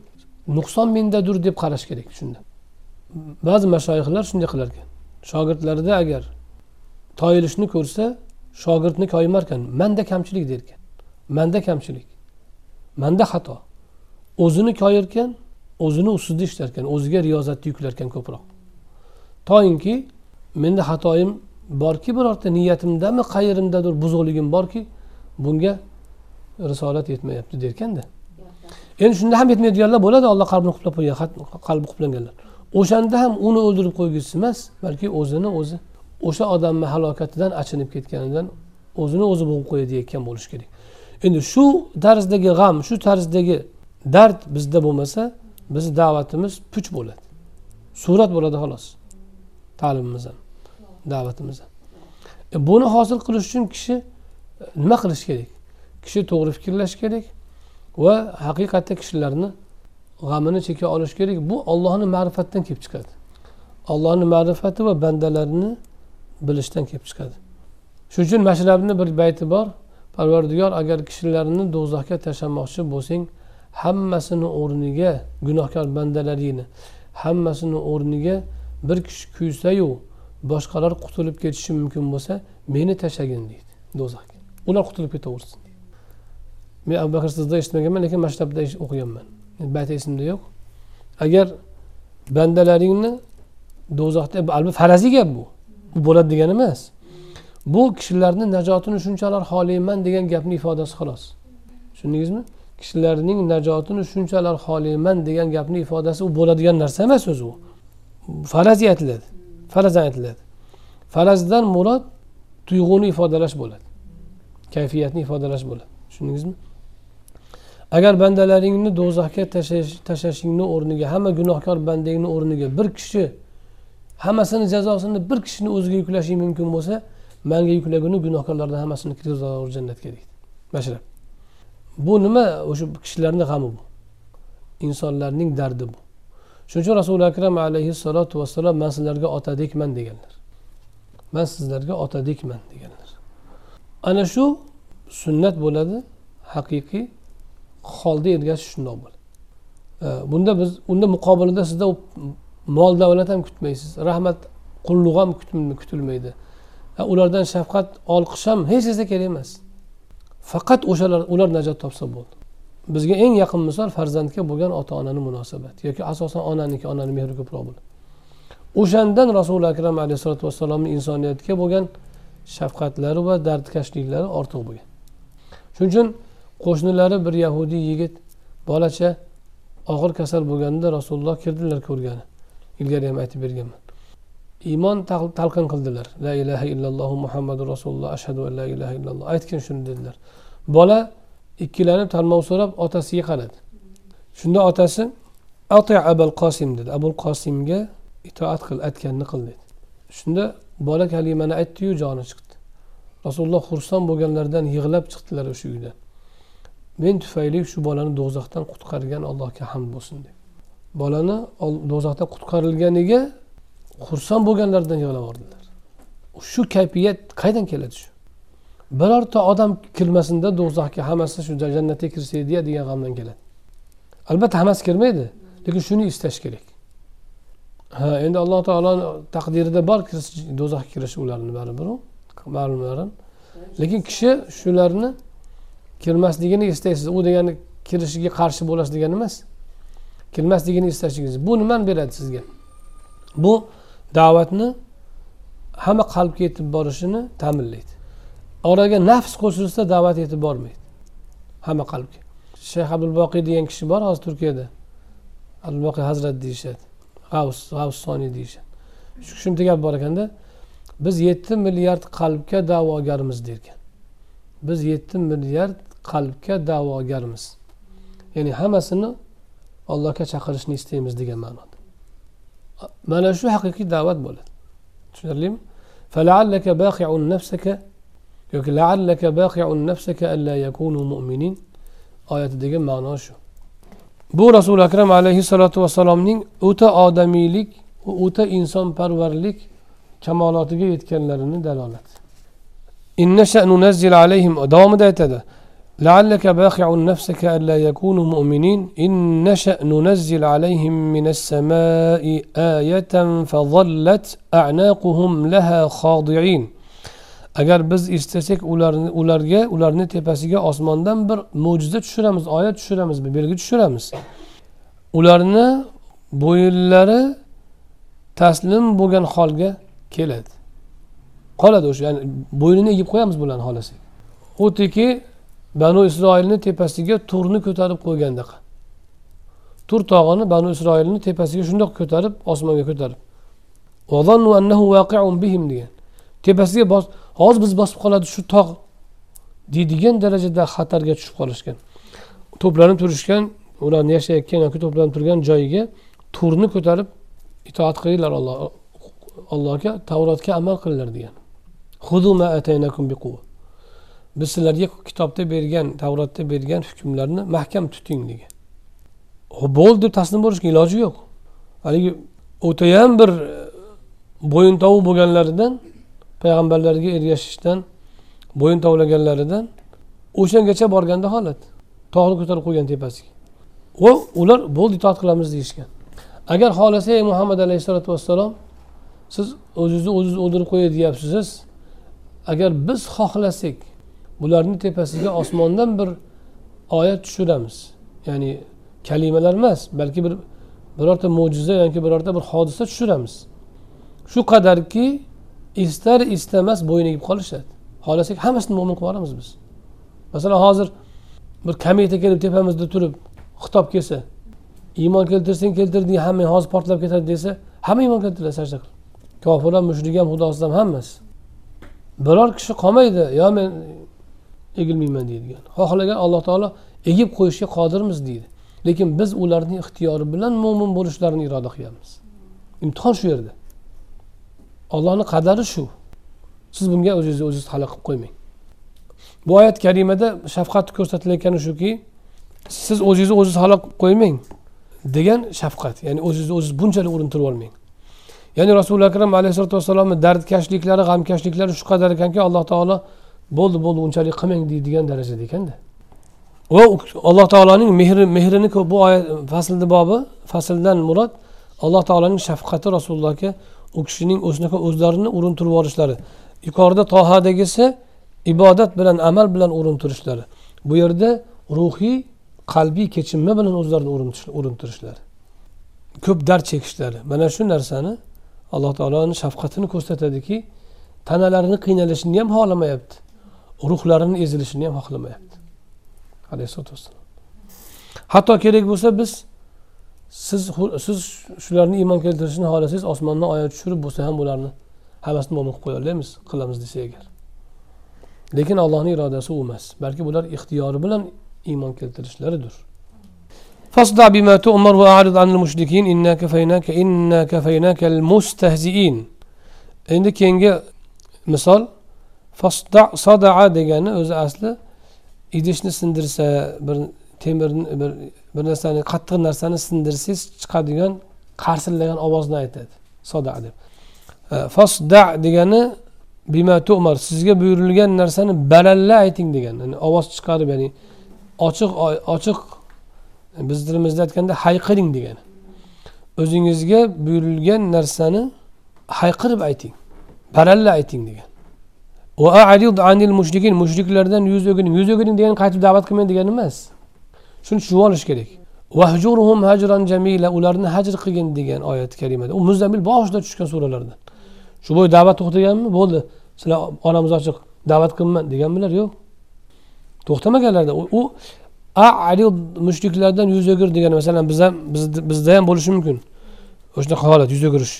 Nuqson mendadir deb qarash kerak shunda. Ba'zi mashoyihlar shunday qilar ekan. Shogirdlarida agar toyilishni ko'rsa shogirdni koyimar ekan manda kamchilik der ekan. Manda kamchilik manda xato. O'zini koyirkan o'zini ustida ishlarkan o'ziga riyozatni yuklar ekan ko'proq. Toinki menda xatoyim borki birorta niyatimdami qayerimdadir buzuqligim borki bunga risolat yetmayapti derkanda. Endi shunda ham yetmaydiganlar bo'ladi olloh qalbini qutlab qo'ygan qalbi quplanganlar o'shanda ham uni o'ldirib qo'ygisi emas balki o'zini o'zi. O'sha odamni halokatidan achinib ketganidan o'zini o'zi bo'g'ib qo'yadigan bo'lishi kerak. Endi shu tarzdagi g'am shu tarzdagi dard bizda bo'lmasa bizni da'vatimiz puch bo'ladi. Surat bo'ladi xolos ta'limimiz ham da'vatimiz ham. E, buni hosil qilish uchun kishi nima qilish kerak kishi to'g'ri fikrlash kerak va haqiqatda kishilarni g'amini cheka olish kerak. Bu ollohni ma'rifatdan kelib chiqadi. Ollohni ma'rifati va bandalarini bilishdan kelib chiqadi. Shuning uchun mashrabni bir bayti bor. Parvardigor agar kishilarni do'zaxga tashlamoqchi bo'lsang hammasini o'rniga gunohkor bandalaringni hammasini o'rniga bir kishi kuysayu boshqalar qutulib ketishi mumkin bo'lsa meni tashlagin deydi do'zaxga. Ular qutulib ketaversin. Men abu bakr sizda eshitmaganman lekin maktabda o'qiganman. Bayt esimda yo'q. Agar bandalaringni do'zaxda albatta faraziy gap bu. Bu bo'ladi degani emas. Bu kishilarni najotini shunchalar xohlayman degan gapni ifodasi xolos. Tushundingizmi? Kishilarning najotini shunchalar xohlayman degan gapni ifodasi u bo'ladigan narsa emas o'zi u. Faraziy aytiladi. Farazdan aytiladi. Farazdan murod tuyg'uni ifodalash bo'ladi. Kayfiyatni ifodalash bo'ladi. Tushundingizmi? Agar bandalaringni do'zaxga tashlashingni o'rniga hamma gunohkor bandangni o'rniga bir kishi hammasini jazosini bir kishini o'ziga yuklashing mumkin bo'lsa manga yuklaguni gunohkorlarni hammasini kirgizaver jannatga deydi. Mashrab bu nima? O'sha kishilarni g'ami bu. Insonlarning dardi bu. Shuning uchun rasuli akram alayhissalotu vassalom man sizlarga otadekman deganlar. Man sizlarga otadekman deganlar. Ana shu sunnat bo'ladi haqiqiy holda ergashish shundoq bo'ladi. Bunda biz unda muqobilida sizda mol davlat ham kutmaysiz rahmat qulluq ham kutilmaydi. Ulardan shafqat olqish ham hech narsa kerak emas. Faqat o'shalar ular najot topsa bo'ldi. Bizga eng yaqin misol farzandga bo'lgan ota onani munosabati yoki asosan onaniki onani mehri ko'proq bo'ladi. O'shandan rasuli akram alayhissalotu vassalomni insoniyatga bo'lgan shafqatlari va dardkashliklari ortiq bo'lgan. Shuning uchun qo'shnilari bir yahudiy yigit bolacha og'ir kasal bo'lganda rasululloh kirdilar ko'rgani. Ilgari ham aytib berganman. Iymon talqin qildilar. La ilaha illalloh muhammadu rasululloh ashhadu an la ilaha illalloh. Aytgin shuni dedilar. Bola ikkilanib talmov so'rab otasiga qaradi. Shunda otasi ati abul qosim dedi. Abul qosimga itoat qil aytganini qil dedi. Shunda bola kalimani aytdiyu joni chiqdi. Rasululloh xursand bo'lganlaridan yig'lab chiqdilar o'sha uydan men tufayli shu bolani do'zaxdan qutqargan allohga hamd bo'lsin deb. Bolani do'zaxdan qutqarilganiga xursand bo'lganlaridan yig'lab yubordilar shu kayfiyat qayerdan keladi shu? Birorta odam kirmasinda do'zaxga hammasi shu jannatga kirsa edi degan g'amdan keladi. Albatta hammasi kirmaydi lekin shuni istash kerak. Ha endi alloh taoloni taqdirida bor do'zaxga kirish ularni baribir ma'lumlarim. Lekin kishi shularni kirmasligini istaysiz. U degani kirishiga qarshi bo'lasiz degani emas. Kirmasligini istashingiz. Bu nimani beradi sizga? Bu da'vatni hamma qalbga yetib borishini ta'minlaydi. Oraga nafs qo'shilsa da'vat yetib bormaydi. Hamma qalbga. Shayx abdulboqiy degan kishi bor hozir turkiyada. Abdulboqiy hazrat deyishadi. G'avs g'avs soniy deyishadi. Shu kishini gap bor ekanda biz yetti milliard qalbga da'vogarmiz derkan. Biz yetti milliard qalbga da'vogarmiz. Ya'ni hammasini allohga chaqirishni istaymiz degan ma'noda. Mana shu haqiqiy da'vat bo'ladi. Tushunarlimi? Yoki laallaka baqiun nafsaka alla yakunu mu'minin. Oyatidagi ma'no shu. Bu rasuli akram alayhissalotu vassalomning o'ta odamiylik o'ta insonparvarlik kamolotiga yetganlarini dalolati davomida aytadi لعلك باخع نفسك ألا يكونوا مؤمنين إن نشأ ننزل عليهم من السماء آية فظلت أعناقهم لها خاضعين agar biz istasak ularni ularga ularni tepasiga osmondan bir mo'jiza tushiramiz oyat tushiramiz belgi tushiramiz ularni bo'yinlari taslim bo'lgan holga keladi Qoladi o'sha ya'ni bo'ynini egib qo'yamiz bularni xohlasak xuddiki banu isroilni tepasiga turni ko'tarib qo'ygandaqa tur tog'ini banu isroilni tepasiga shundoq ko'tarib osmonga ko'tarib. Degan. Tepasiga bos hozir biz bosib qoladi shu tog' deydigan darajada xatarga tushib qolishgan. To'planib turishgan ularni yashayotgan yoki to'planib turgan joyiga turni ko'tarib itoat qilinglar alloh allohga tavrotga amal qilinglar degan. Biz sizlarga kitobda bergan tavrotda bergan hukmlarni mahkam tuting degan. Bo'ldi deb taslim bo'lishga iloji yo'q. Haligi o'tayam bir e, bo'yin tovuq bo'lganlaridan payg'ambarlarga ergashishdan bo'yin tovlaganlaridan o'shangacha borganda holat. Tog'ni ko'tarib qo'ygan tepasiga. Va ular bo'ldi itoat qilamiz deyishgan. Agar xohlasa ey muhammad alayhissalotu vassalom siz o'zingizni o'zingiz o'ldirib qo'yay deyapsiz agar biz xohlasak bularni tepasiga osmondan bir oyat tushiramiz. Ya'ni kalimalar emas balki bir birorta mo'jiza yoki birorta bir hodisa tushiramiz. Shu qadarki istar istamas bo'yin egib qolishadi. Xohlasak hammasini mo'min qilib yuboramiz biz. Masalan hozir bir kometa kelib tepamizda turib xitob kelsa iymon keltirsang keltirding hammang hozir portlab ketadi desa hamma iymon keltiradi sajda qilib. Kofir ham mushrik ham xudosiz ham hammasi. Biror kishi qolmaydi. Yo men egilmayman deydigan. Xohlagan alloh taolo egib qo'yishga qodirmiz deydi. Lekin biz ularning ixtiyori bilan mo'min bo'lishlarini iroda qilyapmiz imtihon shu yerda. Ollohni qadari shu. Siz bunga o'zingizni o'zingiz talab qilib qo'ymang. Bu oyat karimada shafqat ko'rsatilayotgani shuki siz o'zingizni o'zingiz halok qilib qo'ymang degan shafqat ya'ni o'zingizni o'zingiz bunchalik urintirib olmang. Ya'ni rasuli akram alayhisalotu vassalomni dardkashliklari g'amkashliklari shu qadar ekanki alloh taolo bo'ldi bo'ldi unchalik qilmang deydigan darajada ekanda. Va alloh taoloning mehri mehrini bu oyat faslni bobi fasldan murod alloh taoloning shafqati rasulullohga u kishining o'shunaqa o'zlarini urintirib yuborishlari. Yuqorida tohadagisi ibodat bilan amal bilan urintirishlari. Bu yerda ruhiy qalbiy kechinma bilan o'zlarini urintirishlari. Ko'p dard chekishlari. Mana shu narsani alloh taoloni shafqatini ko'rsatadiki tanalarini qiynalishini ham xohlamayapti. Ruhlarini ezilishini ham xohlamayapti. Alayhisalotu vassalom. Hatto kerak bo'lsa biz siz siz shularni iymon keltirishni xohlasangiz osmondan oyat tushirib bo'lsa ham bularni hammasini mo'min qilib qo'ya qilamiz desa agar lekin allohni irodasi u emas balki bular ixtiyori bilan iymon keltirishlaridir. Fasda bimâ tu'mar ve a'rid anil müşrikîn inna kefeynâke inna kefeynâkel mustehzi'in. Endi keyingi misol fasda sadaa degani o'zi asli idishni sindirsa bir temirni bir, bir narsani qattiq narsani sindirsangiz chiqadigan qarsillagan ovozni aytadi soda deb e, fasda degani bima tu'mar sizga buyurilgan narsani balalla ayting degani ya'ni ovoz chiqarib ya'ni ochiq ochiq biz tilimizda aytganda hayqiring degani. O'zingizga buyurilgan narsani hayqirib ayting. Baralla ayting degan mushriklardan yuz o'giring yuz o'giring degani qaytib da'vat qilmang degani emas. Shuni tushunib olish kerak. Vahjurhum hajran jamila ularni hajr qilgin degan oyat karimada u muzdamil boshida tushgan suralardan. Shu bo'yi da'vat to'xtaganmi? Bo'ldi. Sizlar onamiz ochiq da'vat qilmayman deganmilar yo'q. To'xtamaganlarda u arid mushriklardan yuz o'gir degani masalan biz ham bizda ham bo'lishi mumkin. O'shanaqa holat yuz o'girish.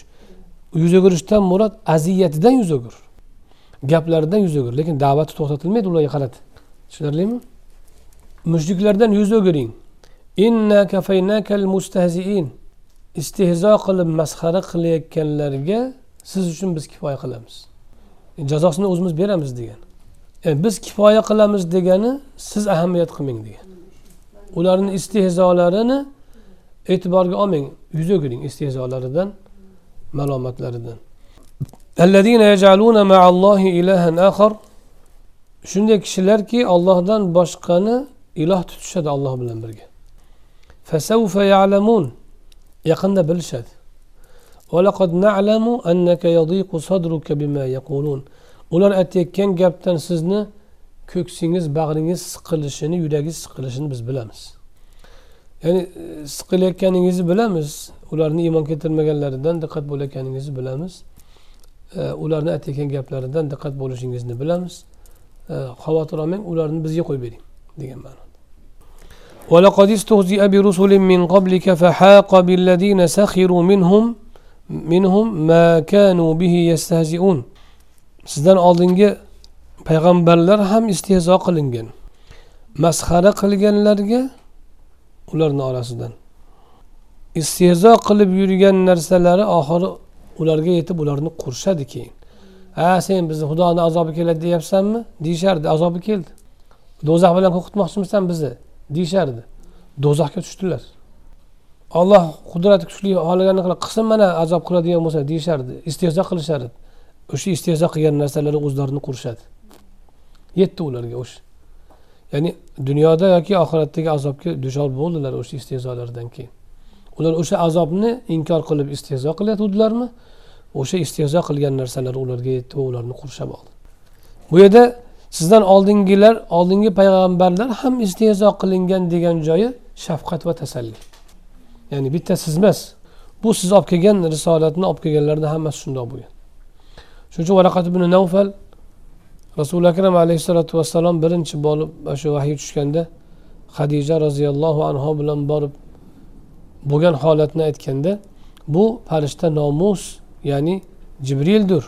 Yuz o'girishdan murod aziyatidan yuz o'gir. Gaplaridan yuz o'gir. Lekin da'vati to'xtatilmaydi ularga qarata. Tushunarlimi? Mushriklardan yuz o'giring. Inna kafaynakal mustahziin. Istehzo qilib masxara qilayotganlarga siz uchun biz kifoya qilamiz. E, jazosini o'zimiz beramiz degan. Yani biz kifoya qilamiz degani siz ahamiyat qilmang degan. Ularni istehzolarini e'tiborga olmang yuz o'giring istehzolaridan malomatlaridan. Shunday kishilarki ollohdan boshqani iloh tutishadi olloh bilan birga. Yaqinda bilishadi. Ular aytayotgan gapdan sizni ko'ksingiz bag'ringiz siqilishini yuragingiz siqilishini biz bilamiz ya'ni siqilayotganingizni bilamiz ularni iymon keltirmaganlaridan diqqat bo'layotganingizni bilamiz ularni aytayotgan gaplaridan diqqat bo'lishingizni bilamiz xavotir olmang ularni bizga qo'yib bering degan ma'noda ولقد استهزئ برسل من قبلك فحاق بالذين سخروا منهم منهم ما كانوا به يستهزئون sizdan oldingi payg'ambarlar ham istehzo qilingan. Masxara qilganlarga ularni orasidan. Istehzo qilib yurgan narsalari oxiri ularga yetib ularni qurishadi keyin. Ha sen bizni xudoni azobi keladi deyapsanmi? Deyishardi azobi keldi. Do'zax bilan qo'rqitmoqchimisan bizni? Deyishardi. Do'zaxga tushdilar. Olloh qudrati kuchli xohlaganini qilsin mana azob qiladigan bo'lsa deyishardi. Istehzo qilishardi. O'sha istehzo qilgan narsalari o'zlarini qurishadi yetdi ularga o'sha. Ya'ni dunyoda yoki oxiratdagi azobga duchor bo'ldilar o'sha istehzolardan keyin. Ular o'sha azobni inkor qilib istehzo qilayotgandilarmi o'sha istehzo qilgan narsalar ularga yetdi va ularni qurshab oldi. Bu yerda sizdan oldingilar oldingi payg'ambarlar ham istehzo qilingan degan joyi shafqat va tasalli. Ya'ni bitta siz emas bu siz olib kelgan risolatni olib kelganlarni hammasi shundoq bo'lgan. Shuning uchun varaqat ibn navfal rasuli akram alayhissalotu vassalom birinchi bo'lib shu vahiy tushganda hadija roziyallohu anhu bilan borib bo'lgan holatni aytganda bu farishta nomus ya'ni jibrildir.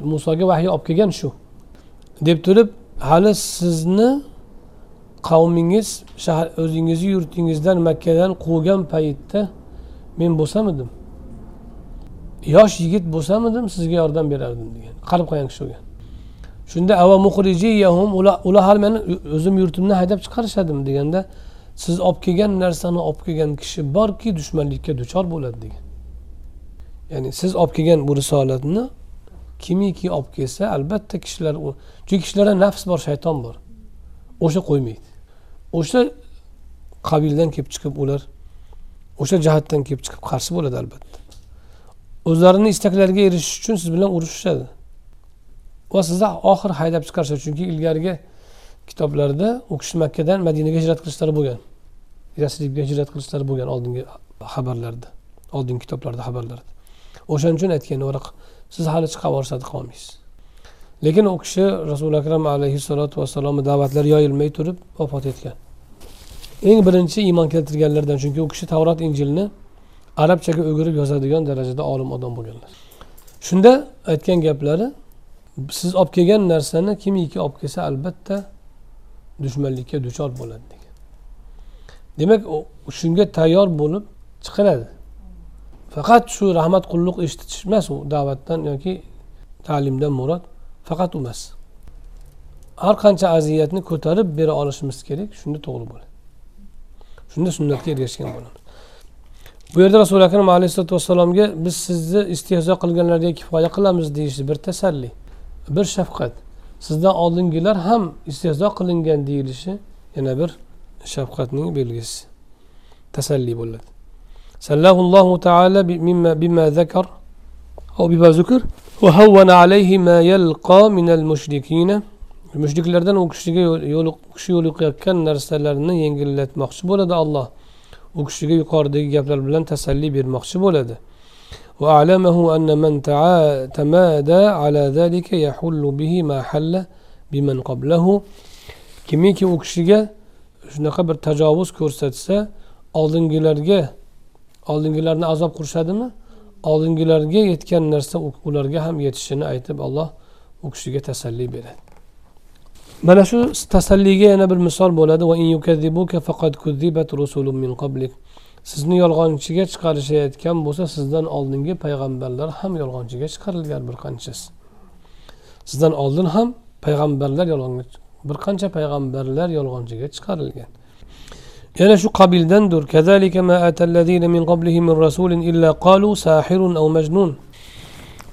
Musoga vahiy olib kelgan shu. Deb turib hali sizni qavmingiz shahar o'zingizni yurtingizdan makkadan quvgan paytda men bo'lsamidim. Yosh yigit bo'lsamidim sizga yordam berardim degan qarab qo'ying kishi bo'lgan. Shunda ava muhrijiyahum ular hali meni o'zim yurtimdan haydab chiqarishadim deganda siz olib kelgan narsani olib kelgan kishi borki dushmanlikka duchor bo'ladi degan. Ya'ni siz olib kelgan bu risolatni kimiki olib kelsa albatta kishilar chunki kishilarda nafs bor shayton bor. O'sha qo'ymaydi. O'sha qabildan kelib chiqib ular o'sha jihatdan kelib chiqib qarshi bo'ladi albatta. O'zlarini istaklariga erishish uchun siz bilan urushishadi. Va sizni oxiri haydab chiqarishadi chunki ilgarigi kitoblarda u kishi makkadan madinaga hijrat qilishlari bo'lgan. Yasribga hijrat qilishlari bo'lgan oldingi xabarlarda oldingi kitoblarda xabarlarda. O'shaning uchun aytgan varaq siz hali chiqib yuborishadi qolmaysiz lekin u kishi rasuli akram alayhissalotu vassalomni da'vatlari yoyilmay turib vafot etgan. Eng birinchi iymon keltirganlardan chunki u kishi tavrot injilni arabchaga o'girib yozadigan darajada olim odam bo'lganlar. Shunda aytgan gaplari siz olib kelgan narsani kimiki olib kelsa albatta dushmanlikka duchor bo'ladi degan. Demak shunga tayyor bo'lib chiqiladi. Faqat shu rahmat qulluq eshitish emas u da'vatdan yoki ta'limdan murod faqat u emas. Har qancha aziyatni ko'tarib bera olishimiz kerak shunda to'g'ri bo'ladi. Shunda sunnatga ergashgan bo'lamiz. Bu yerda rasuli akram alayhisalotu vassalomga biz sizni istehzo qilganlarga kifoya qilamiz deyishi bir tasalli. bir shafqat sizdan oldingilar ham istehzo qilingan deyilishi yana bir shafqatning belgisi tasalli bo'ladi سلاه الله تعالى بما, بما ذكر أو بما ذكر وهون عليه ما يلقى من المشركين mushriklardan u kishiga yo'l u kishi yo'liqayotgan narsalarni yengillatmoqchi bo'ladi alloh u kishiga yuqoridagi gaplar bilan tasalli bermoqchi bo'ladi وأعلمه أن من تمادى على ذلك يحل به ما حل بمن قبله kimiki u kishiga shunaqa bir tajovuz ko'rsatsa oldingilarga oldingilarni azob qurishadimi oldingilarga yetgan narsa ularga ham yetishini aytib alloh u kishiga tasalli beradi mana shu tasalliga yana bir misol bo'ladi Sizni yolg'onchiga chiqarishayotgan bo'lsa sizdan oldingi payg'ambarlar ham yolg'onchiga chiqarilgan bir qanchasi. Sizdan oldin ham payg'ambarlar yolg'onga bir qancha payg'ambarlar yolg'onchiga chiqarilgan. Yana shu qabildandir.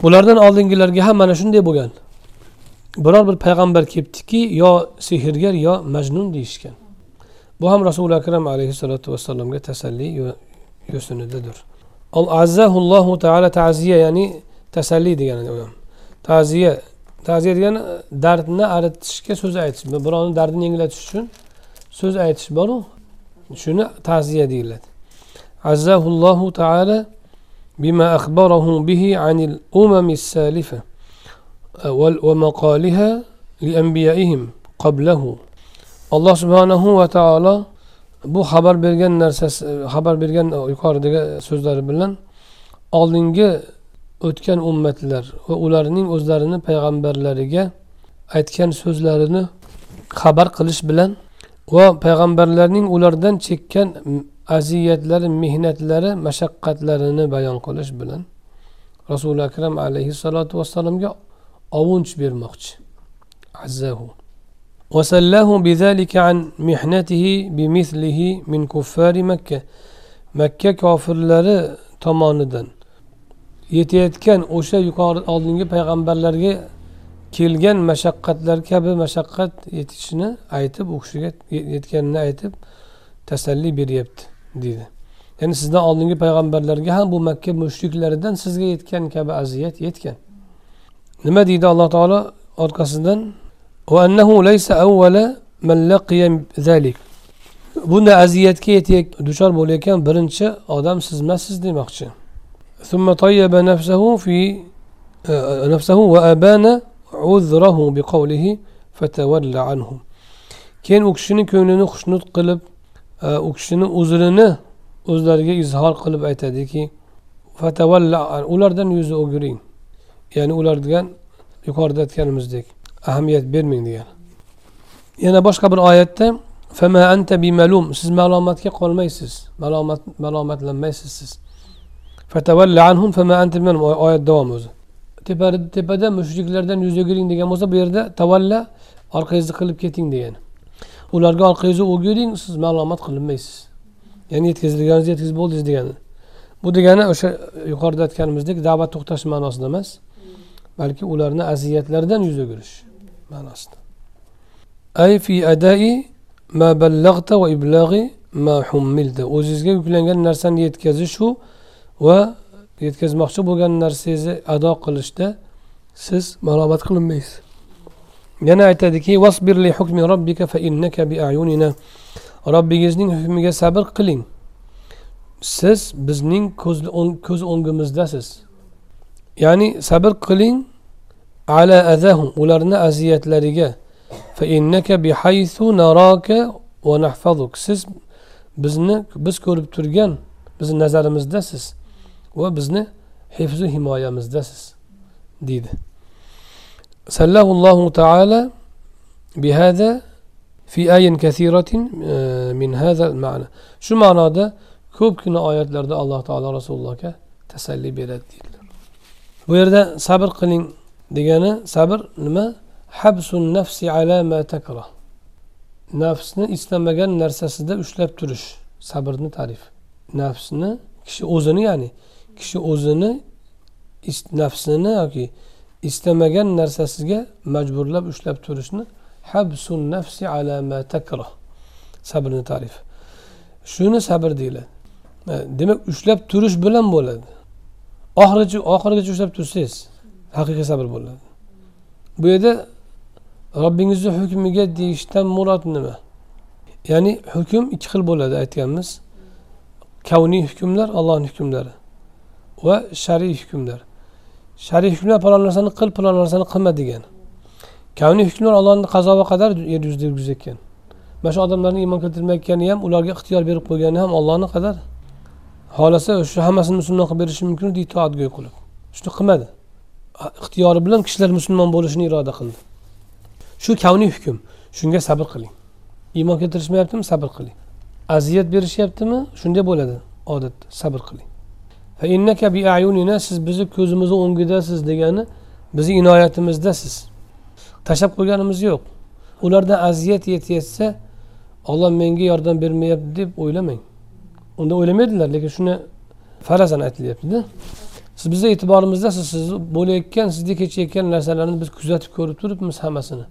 Bulardan oldingilarga ham mana shunday bo'lgan. Biror bir payg'ambar kelibdiki yo sehrgar yo majnun deyishgan. Bu ham rasuli akram alayhissalotu vassalomga tasalli yo'sinidadir azzahullohu taala ta'ziya ya'ni tasalli degani u ham ta'ziya ta'ziya degani dardni aritishga so'z aytish birovni dardini yengillatish uchun so'z aytish boru shuni ta'ziya deyiladi azzahullohu taala بما أخبره به عن الأمم السالفة ومقالها لأنبيائهم قبله alloh subhanahu va taolo bu xabar bergan narsasi xabar bergan yuqoridagi so'zlari bilan oldingi o'tgan ummatlar va ularning o'zlarini payg'ambarlariga aytgan so'zlarini xabar qilish bilan va payg'ambarlarning ulardan chekkan aziyatlari mehnatlari mashaqqatlarini bayon qilish bilan rasuli akram alayhissalotu vassalomga ovunch bermoqchi. Azzahu. وسلاه بذلك عن محنته بمثله من كفار مكة makka kofirlari tomonidan yetayotgan o'sha yuqori oldingi payg'ambarlarga kelgan mashaqqatlar kabi mashaqqat yetishini aytib u kishiga yetganini aytib tasalli beryapti deydi ya'ni sizdan oldingi payg'ambarlarga ham bu makka mushriklaridan sizga yetgan kabi aziyat yetgan nima deydi alloh taolo orqasidan وأنه ليس أول من لقي ذلك. بنا أزيات كيتيك دوشار بوليكان برنشا آدم سزمسز دمخشا ثم طيب نفسه في آه، نفسه وأبان عذره بقوله فتولى عنه. كان أكشن كونين خشنط قلب آه، أكشن أزرنا أزرنا إزهار قلب أيتاديكي فتولى عن أولاردن يوزو أجرين يعني أولاردن يقاردت كان مزدك ahamiyat bermang degan. Yana boshqa bir oyatda fama anta bimalum. Siz malomatga qolmaysiz. Malomat malomatlanmaysiz siz. Fatavalla anhum fama anta bimalum. Oyat davomi o'zi. Tepada mushriklardan yuz o'giring degan bo'lsa bu yerda tavalla orqangizni qilib keting degani ularga orqangizni o'giring siz malomat qilinmaysiz. Ya'ni yetkazilganingizni yetkazib bo'ldingiz degani. Bu degani o'sha yuqorida aytganimizdek da'vat to'xtash ma'nosida emas balki ularni aziyatlaridan yuz o'girish. Ma'nosida. Ay fi adai ma ballag'ta va iblag'i ma hummilta. O'zingizga yuklangan narsani yetkazishu va yetkazmoqchi bo'lgan narsangizni ado qilishda siz malomat qilinmaysiz. Yana aytadiki vasbirli hukmi robbika fa innaka bi ayunina. Robbingizning hukmiga sabr qiling. Siz bizning ko'z o'ngimizdasiz. Ya'ni sabr qiling ala azahum ularni aziyatlariga. Siz bizni biz ko'rib turgan bizni nazarimizdasiz va bizni hifzu himoyamizdasiz deydi. Sallallohu taala bihada fi ayin kasiratin e, min hada ma'na shu ma'noda ko'pgina oyatlarda alloh taolo rasulullohga tasalli beradi deydilar. Bu yerda sabr qiling. Degani sabr nima? Habsun nafsi ala ma takrah. Nafsni istamagan narsasida ushlab turish sabrni tarif. Nafsni kishi o'zini ya'ni kishi o'zini nafsini yoki istamagan narsasiga majburlab ushlab turishni habsun nafsi ala ma takrah. Sabrni tarif. Shuni sabr deyiladi. E, demak ushlab turish bilan bo'ladi. Oxirigacha oxirigacha ushlab tursangiz haqiqiy sabr bo'ladi. Bu yerda robbingizni hukmiga deyishdan murod nima? Ya'ni hukm ikki xil bo'ladi aytganmiz. Kavniy hukmlar allohni hukmlari va shar'iy hukmlar. Shar'iy hukmlar palon narsani qil palon narsani qilma degan. Kavniy hukmlar allohni qazo va qadar yer yuzida yurgizayotgan. Mana shu odamlarni iymon keltirmayotgani ham ularga ixtiyor berib qo'ygani ham ollohni qadar. Xohlasa shu hammasini musulmon qilib berishi mumkin edi itoatgo'y qilib. Shuni qilmadi. Ixtiyori bilan kishilar musulmon bo'lishini iroda qildi. Shu kavniy hukm. Shunga sabr qiling. Iymon keltirishmayaptimi? Sabr qiling. Aziyat berishyaptimi? Shunday bo'ladi. Odatda sabr qiling. Siz bizni ko'zimizni o'ngidasiz degani bizni inoyatimizdasiz. Tashlab qo'yganimiz yo'q. Ulardan aziyat yetyapsa olloh menga yordam bermayapti deb o'ylamang. Unda o'ylamaydilar lekin shuni farazan aytilyaptida. Siz bizni e'tiborimizdasiz siz bo'layotgan sizni kechayotgan narsalarni biz kuzatib ko'rib turibmiz hammasini.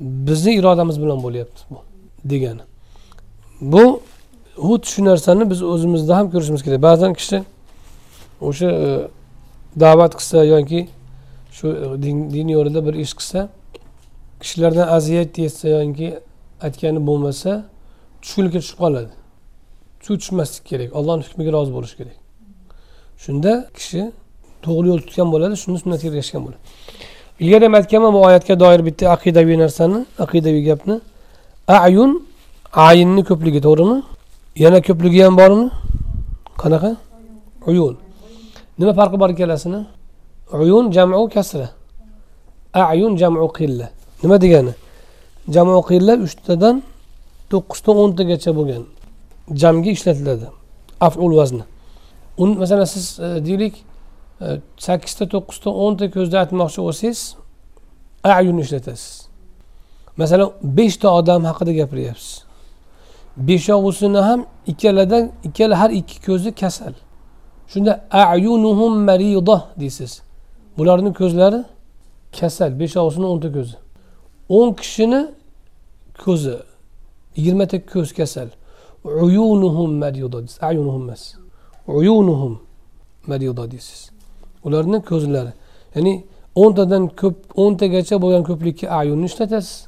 Bizni irodamiz bilan bo'lyapti bu degani. Bu xuddi shu narsani biz o'zimizda ham ko'rishimiz kerak. Ba'zan kishi o'sha e, da'vat qilsa yoki shu e, din yo'lida bir ish qilsa kishilardan aziyat yetsa yoki aytgani bo'lmasa tushkunlikka tushib qoladi. Shu tushmaslik kerak. Allohni hukmiga rozi bo'lish kerak. Shunda kishi to'g'ri yo'l tutgan bo'ladi shunda sunnatga ergashgan bo'ladi. Ilgari ham aytganman bu oyatga doir bitta aqidaviy narsani aqidaviy gapni. Ayun ayinni ko'pligi to'g'rimi? Yana ko'pligi ham bormi? Qanaqa? Uyun. Nima farqi bor ikkalasini? Uyun jamu kasra. Ayun jamu qilla. Nima degani? Jamu qilla uchtadan to'qqizdan o'ntagacha bo'lgan. Jamga ishlatiladi. Aful vazni. Un masalan siz e, deylik e, sakkizta to'qqizta o'nta ko'zda aytmoqchi bo'lsangiz ayun ishlatasiz. Masalan beshta odam haqida gapiryapsiz. Beshovisini ham ikkaladan ikkala har ikki ko'zi kasal. Shunda ayunuhum marida deysiz. Bularni ko'zlari kasal beshovisini o'nta ko'zi. O'n kishini ko'zi yigirmata ko'z kasal. Uyunuhum marida deysiz ayunuhum emas. Uyunuhum. Marida deysiz. Ularni ko'zlari. Ya'ni o'ntadan ko'p o'ntagacha bo'lgan ko'plikka ayunni ishlatasiz.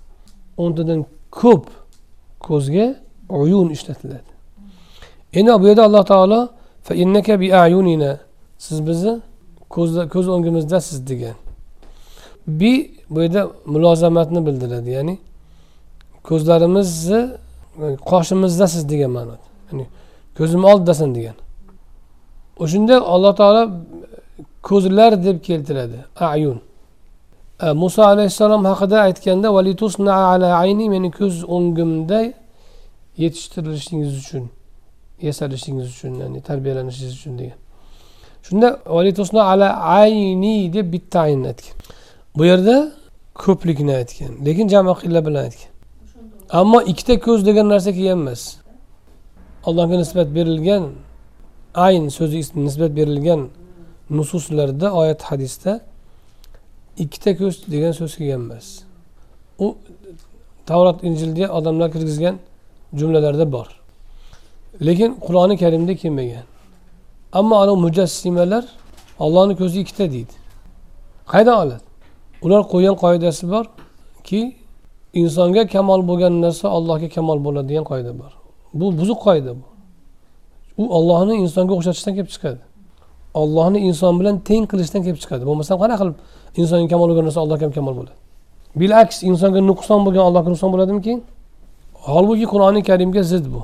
O'ntadan ko'p ko'zga uyun ishlatiladi. Endi bu yerda alloh taolo siz bizni ko'z o'ngimizdasiz degan. Bi bu yerda mulozamatni bildiradi. Ya'ni ko'zlarimizni qoshimizdasiz degan ma'noda. Ya'ni ko'zimni oldidasan degan. O'shanda alloh taolo ko'zlar deb keltiradi. Ayun. E, Muso alayhissalom haqida aytganda meni ko'z o'ngimda yetishtirilishingiz uchun yasalishingiz uchun ya'ni tarbiyalanishingiz uchun degan. Shunda ala ayni deb bitta aynni aytgan. Bu yerda ko'plikni aytgan lekin jama qilla bilan aytgan. Ammo ikkita ko'z degan narsa kelgan emas. Allohga nisbat berilgan ayn so'zi nisbat berilgan nususlarda oyat hadisda ikkita ko'z degan so'z kelgan emas u tavrot injilga odamlar kirgizgan jumlalarda bor. Lekin qur'oni karimda kelmagan. Ammo anavi mujassimalar ollohni ko'zi ikkita deydi. Qayerdan oladi? Ular qo'ygan qoidasi borki insonga kamol bo'lgan narsa allohga kamol bo'ladi degan qoida bor. Bu buzuq qoida bu. U ollohni insonga o'xshatishdan kelib chiqadi. Ollohni inson bilan teng qilishdan kelib chiqadi. Bo'lmasam qanaqa qilib insonga kamol bo'lgan narsa allohga ham kamol bo'ladi? Bilaks insonga nuqson bo'lgan allohga nuqson bo'ladimi keyin holbuki qur'oni karimga zid bu.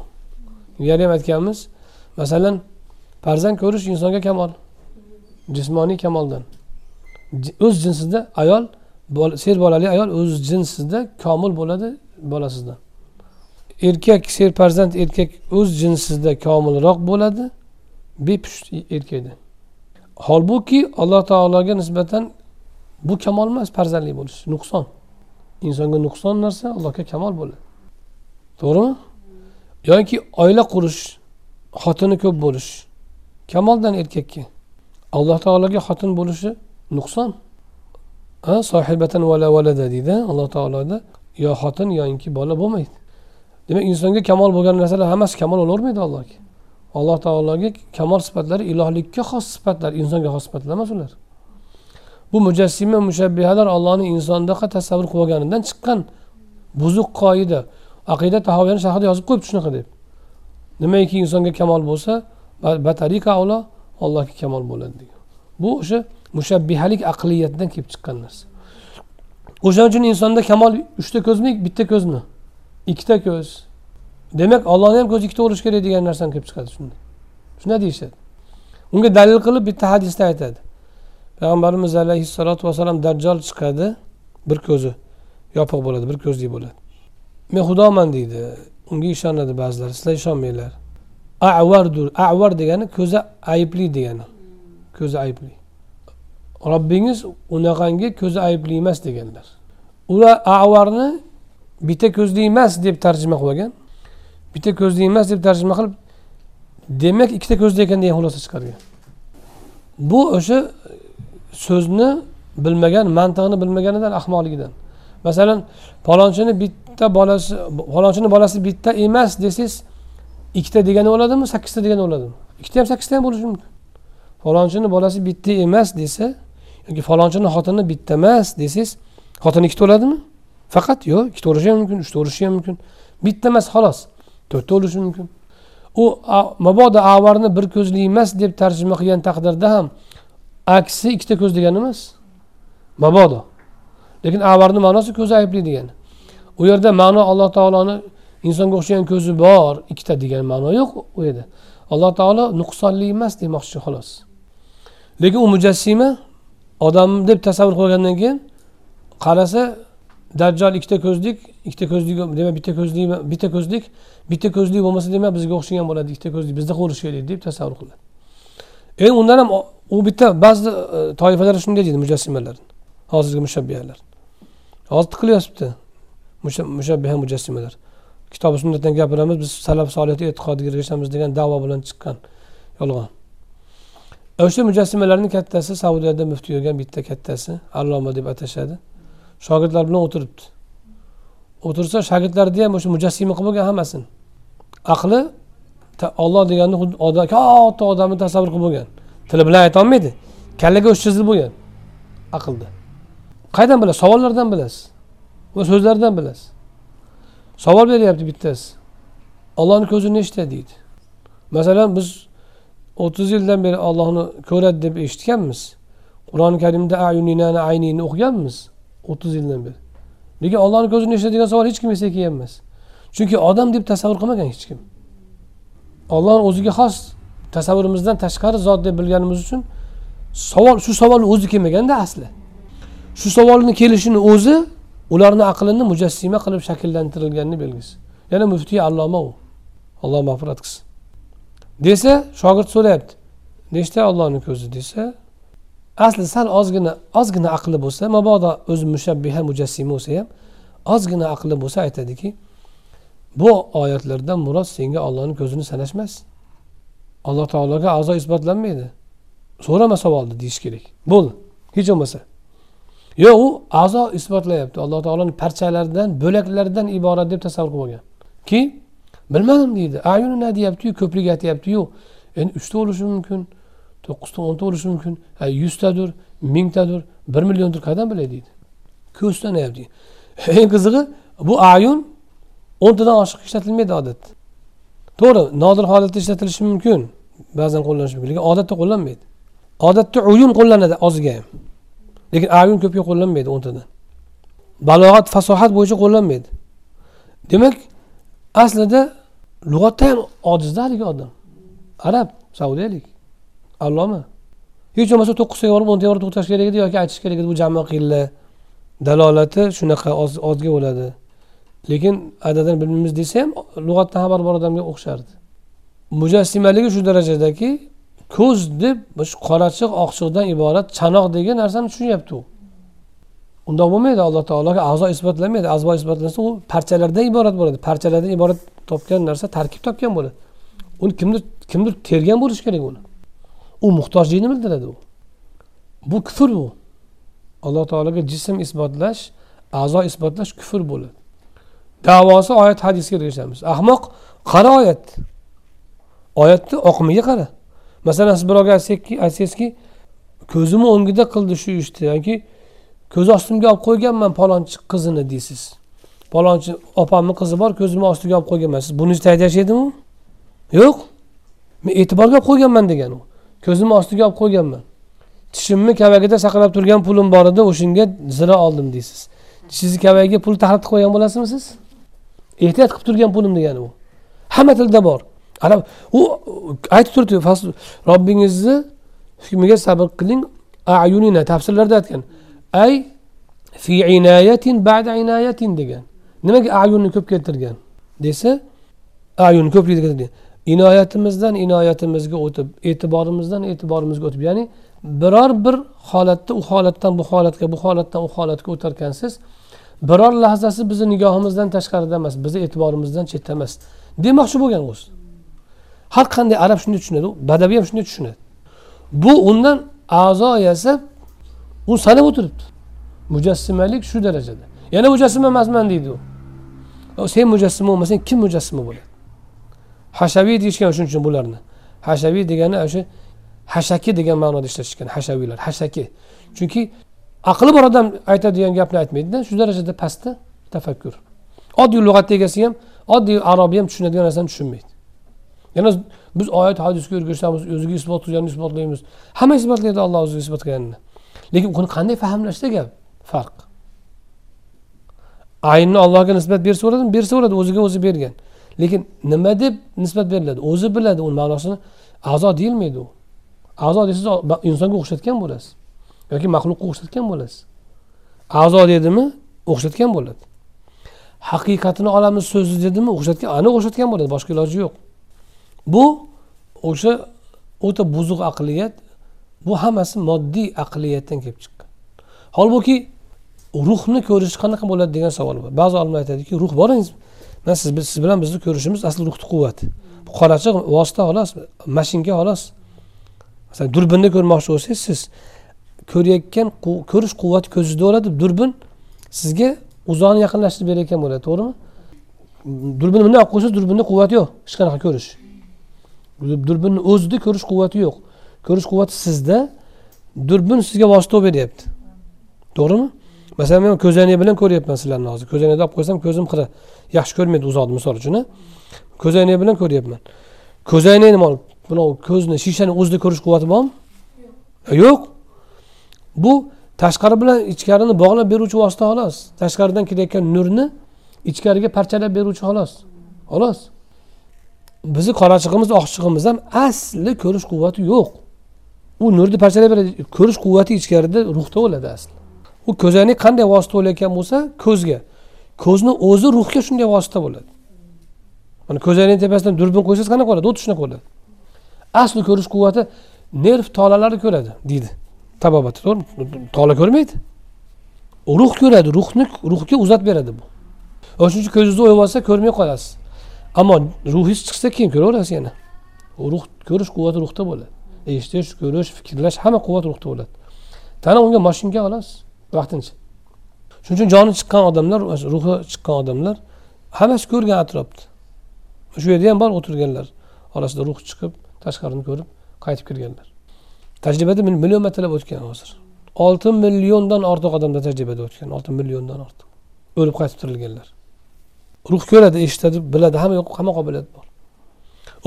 Ilgari ham aytganmiz masalan farzand ko'rish insonga kamol jismoniy kamoldan. O'z jinsida ayol ser bolali ayol o'z jinsida komil bo'ladi bolasizdan. Erkak serfarzand erkak o'z jinsida komilroq bo'ladi bepusht erkakdan holbuki alloh taologa nisbatan bu kamol emas farzandli bo'lish nuqson. Insonga nuqson narsa allohga kamol bo'ladi. To'g'rimi? Yoki oila qurish xotini ko'p bo'lish kamoldan erkakka alloh taologa xotin bo'lishi nuqson. Sohibatan vala valada deydi. Alloh taoloda yo xotin yoinki bola bo'lmaydi. Demak insonga kamol bo'lgan narsalar hammasi kamol bo'lavermaydi allohga. Alloh taologa kamol sifatlari ilohlikka xos sifatlar insonga xos sifatlar emas ular. Bu mujassima mushabbihalar allohni insondaqa tasavvur qilib olganidan chiqqan buzuq qoida. Aqida tahoviyani sharhida yozib qo'yibdi shunaqa deb. Nimaiki insonga kamol bo'lsa batarika avlo allohga kamol bo'ladi degan. Bu o'sha mushabbihalik aqliyatdan kelib chiqqan narsa. O'shaning uchun insonda kamol uchta ko'zmi bitta ko'zmi? Ikkita ko'z demak ollohni ham ko'zi ikkita bo'lishi kerak degan narsani kelib chiqadi shunda shunday deyishadi unga dalil qilib bitta hadisda aytadi payg'ambarimiz alayhissalotu vassalam dajjol chiqadi bir ko'zi yopiq bo'ladi bir ko'zli bo'ladi men xudoman deydi. Unga ishonadi ba'zilar sizlar ishonmanglar avardur. Avar degani ko'zi aybli degani. Ko'zi aybli robbingiz unaqangi ko'zi aybli emas deganlar. Ular avarni bitta ko'zli emas deb tarjima qilib olgan bitta ko'zli emas deb tarjima qilib demak ikkita ko'zli ekan degan xulosa chiqargan. Bu o'sha so'zni bilmagan mantig'ini bilmaganidan ahmoqligidan. Masalan palonchini bitta bolasi palonchini bolasi bitta emas desangiz ikkita degani bo'ladimi sakkizta degani bo'ladimi? Ikkita ham sakkizta ham bo'lishi mumkin. Falonchini bolasi bitta emas desa yoki falonchini xotini bitta emas desangiz xotini ikkita bo'ladimi? Faqat yo'q ikkita bo'lishi ham mumkin uchta bo'lishi ham mumkin. Bitta emas xolos. To'rtta bo'lishi mumkin. U mabodo avarni bir ko'zli emas deb tarjima qilgan taqdirda ham aksi ikkita ko'z degani emas. Mabodo. Lekin avarni ma'nosi ko'zi aybli degani. U yerda ma'no alloh taoloni insonga o'xshagan ko'zi bor ikkita degan ma'no yo'q u yerda. Alloh taolo nuqsonli emas demoqchi xolos. Lekin u mujassima odam deb tasavvur qilgandan keyin qarasa dajjol ikkita ko'zlik ikkita ko'zlik demak bitta ko'zlik bitta ko'zlik bitta ko'zlik bo'lmasa demak bizga o'xshagan bo'ladi ikkita ko'zlik. Bizda ko'rishi kerak deb tasavvur qiladi. Endi undan ham u bitta ba'zi e, toifalar shunday deydi mujassimalar hozirgi mushabbihalar. Hozir tiqilib mushabbiha mujassimalar kitob sunnatdan gapiramiz biz salaf soliyat e'tiqodiga ergashamiz degan davo bilan chiqqan yolg'on. E, o'sha mujassimalarni kattasi saudiyada muftiy bo'lgan bitta kattasi alloma deb atashadi. Shogirdlar bilan o'tiribdi. O'tirsa shogirdlarni ham o'sha mujassima qilib bo'lgan hammasini. Aqli olloh deganni xuddi katta odamni tasavvur qilib bo'lgan. Tili bilan aytolmaydi kallaga o'sha chizilib bo'lgan. Aqlda. Qayerdan bilasiz? Savollardan bilasiz. Va so'zlardan bilasiz. Savol beryapti bittasi. Ollohni ko'zi nechta deydi? Masalan biz o'ttiz yildan beri ollohni ko'radi deb eshitganmiz. Qur'oni karimda ayuninani aynini o'qiganmiz. O'ttiz yildan beri. Lekin ollohni ko'zi nechta degan savol hech kim eslay kelgan emas chunki odam deb tasavvur qilmagan hech kim. Ollohni o'ziga xos tasavvurimizdan tashqari zot deb bilganimiz uchun savol shu savolni o'zi kelmaganda asli. Shu savolni kelishini o'zi ularni aqlini mujassima qilib shakllantirilganini belgisi. Yana muftiy alloma u. Alloh mag'firat qilsin. Desa shogird so'rayapti. Nechta ollohni ko'zi desa asli sal ozgina ozgina aqli bo'lsa mabodo o'zi mushabbiha mujassima bo'lsa ham ozgina aqli bo'lsa aytadiki bu oyatlardan murod senga ollohni ko'zini sanash emas alloh taologa a'zo isbotlanmaydi. So'rama savolni deyish kerak. Bo'ldi hech bo'lmasa. Yo'q u a'zo isbotlayapti. Alloh taoloni parchalaridan bo'laklaridan iborat deb tasavvur qilib olgan. Keyin bilmadim deydi. Ayunina deyaptiyu ko'prik aytyaptiyu. Endi uchta bo'lishi mumkin. To'qqizta o'nta bo'lishi mumkin. Yuztadir mingtadir bir milliondir qayerdan bilay deydi. Ko'z tanayapti eng qizig'i bu ayun o'ntadan oshiq ishlatilmaydi odatda. To'g'ri nodir holatda ishlatilishi mumkin. Ba'zan qo'llanishi mumkin lekin odatda qo'llanmaydi. Odatda uyun qo'llanadi oziga ham. Lekin ayun ko'pga qo'llanmaydi o'ntadan. Balog'at fasohat bo'yicha qo'llanmaydi. Demak aslida lug'atda ham ojizda haligi odam. Arab saudiyalik. Alloma hech bo'lmasa to'qqiztaga borib o'nta yorib to'xtash kerak edi yoki aytish kerak edi bu jami qilinglar dalolati shunaqa ozga bo'ladi. Lekin adadan bilmaymiz desa ham lug'atdan xabar bor odamga o'xshardi. Mujassimaligi shu darajadaki ko'z deb qorachiq oqchiqdan iborat chanoq degan narsani tushunyapti u. Undoq bo'lmaydi alloh taologa a'zo isbotlanmaydi. A'zo isbotlansa u parchalardan iborat bo'ladi. Parchalardan iborat topgan narsa tarkib topgan bo'ladi. Uni kimdir kimdir tergan bo'lishi kerak uni. U muhtojligini bildiradi u. Bu kufr bu. Alloh taologa jism isbotlash a'zo isbotlash kufr bo'ladi. Davosi oyat hadisga ergashamiz. Ahmoq qara oyat. Oyatni oqimiga qara. Masalan siz birovga aytsangizki ko'zimni o'ngida qildi shu ishni. Yoki ko'z ostimga olib qo'yganman palonchi qizini deysiz. Palonchi opamni qizi bor ko'zimni ostiga olib qo'yganman. Siz buni ustida yashaydimi yo'q. Men e'tiborga olib qo'yganman degan u. ko'zimni ostiga olib qo'yganman. Tishimni kavagida saqlab turgan pulim bor edi o'shanga zira oldim deysiz. Tishingizni kavagiga pul taxlatib qo'ygan bo'lasizmi siz? Ehtiyot qilib turgan pulim degani u hamma tilda bor. Arab u aytib turibdi robbingizni hukmiga sabr qiling ayunina tafsirlarda aytgan. Ay fi inayatin ba'da inayatin degan. Nimaga ayunni ko'p keltirgan? desa ayunni ko'p keltirgan inoyatimizdan inoyatimizga o'tib e'tiborimizdan e'tiborimizga o'tib ya'ni biror bir holatda u holatdan bu holatga bu holatdan u holatga o'tarkansiz biror lahzasi bizni nigohimizdan tashqarida emas bizni e'tiborimizdan chetda emas. Demoqchi bo'lgan o'zi har qanday arab shunday tushunadi badaviy ham shunday tushunadi. Bu undan a'zo yasab u sanab o'tiribdi. Mujassimalik shu darajada. Yana mujassima emasman deydi u. Sen mujassima bo'lmasang kim mujassima bo'ladi? Hashaviy deyishgan shuning uchun bularni. Hashaviy degani o'sha hashaki degan ma'noda ishlatishgan hashaviylar hashaki. Chunki aqli bor odam aytadigan gapni aytmaydida shu darajada pastda tafakkur. Oddiy lug'atni egasi ham oddiy arabiy ham tushunadigan narsani tushunmaydi. Yana biz oyat hadisga o'rgashamiz o'ziga isbot qilganini isbotlaymiz. Hamma isbotlaydi olloh o'ziga isbot qilganini. Lekin buni qanday fahmlashda gap? Farq. Aynni allohga nisbat bersa bo'ladimi bersa bo'ladi o'ziga o'zi bergan. Lekin nima deb nisbat beriladi? O'zi biladi uni ma'nosini a'zo deyilmaydi u. A'zo desangiz insonga o'xshatgan bo'lasiz. Yoki maxluqqa o'xshatgan bo'lasiz. A'zo dedimi o'xshatgan bo'ladi. Haqiqatini olamiz so'zi dedimi o'xshatgan aniq o'xshatgan bo'ladi boshqa iloji yo'q. Bu o'sha o'ta buzuq aqliyat bu hammasi moddiy aqliyatdan kelib chiqqan. Holbuki ruhni ko'rish qanaqa bo'ladi degan savol bor. Ba'zi olimlar aytadiki ruh bor siz siz bilan bizni ko'rishimiz asli ruhni quvvati qorachiq vosita xolos mashinka xolos. Masalan durbinni ko'rmoqchi bo'lsangiz siz ko'rayotgan ko'rish quvvati ko'zingizda bo'ladi durbin sizga uzoqni yaqinlashtirib berayotgan bo'ladi to'g'rimi? Durbinni bunday olib qo'ysangiz durbinda quvvati yo'q hech qanaqa ko'rish. Durbinni o'zida ko'rish quvvati yo'q. Ko'rish quvvati sizda durbin sizga vosita bo'lib beryapti. To'g'rimi? Masalan men ko'zoynak bilan ko'ryapman sizlarni hozir ko'zoynakni olib qo'ysam ko'zim xira yaxshi ko'rmaydi uzoqni misol uchun ko'zoynak bilan ko'ryapman. Ko'zoynak nima bunov ko'zni shishani o'zida ko'rish quvvati bormi? Yo'q. Bu tashqari bilan ichkarini bog'lab beruvchi vosita xolos. Tashqaridan kelayotgan nurni ichkariga parchalab beruvchi xolos. Xolos. Bizni qorachig'imiz oqchig'imiz ham asli ko'rish quvvati yo'q. U nurni parchalab beradi. Ko'rish quvvati ichkarida ruhda bo'ladi asli. U ko'zoynak qanday vosita bo'layotgan bo'lsa ko'zga. Ko'zni o'zi ruhga shunday vosita bo'ladi. Mana ko'zoynakni tepasidan durbin qo'ysangiz qanaqa bo'ladi? Xuddi shunaqa bo'ladi? Asli ko'rish quvvati nerv tolalari ko'radi deydi tabobatda to'g'rimi? Tola ko'rmaydi. Ruh ko'radi ruhni ruhga uzatib beradi bu. Shuning uchun ko'zingizni o'yib olsa ko'rmay qolasiz. Ammo ruhingiz chiqsa keyin ko'raverasiz yana. Ruh ko'rish quvvati ruhda bo'ladi. Eshitish ko'rish fikrlash hamma quvvat ruhda bo'ladi. Tana unga mashinka xolos vaqtincha. Shuning uchun joni chiqqan odamlar ruhi chiqqan odamlar hammasi ko'rgan atrofni shu yerda ham bor o'tirganlar. Orasida ruh chiqib tashqarini ko'rib qaytib kirganlar tajribada million martalab o'tgan hozir. Olti milliondan ortiq odamda tajribada o'tgan olti milliondan ortiq. O'lib qaytib tirilganlar ruh ko'radi eshitadi biladi hamma yo'q hamma qobiliyat bor.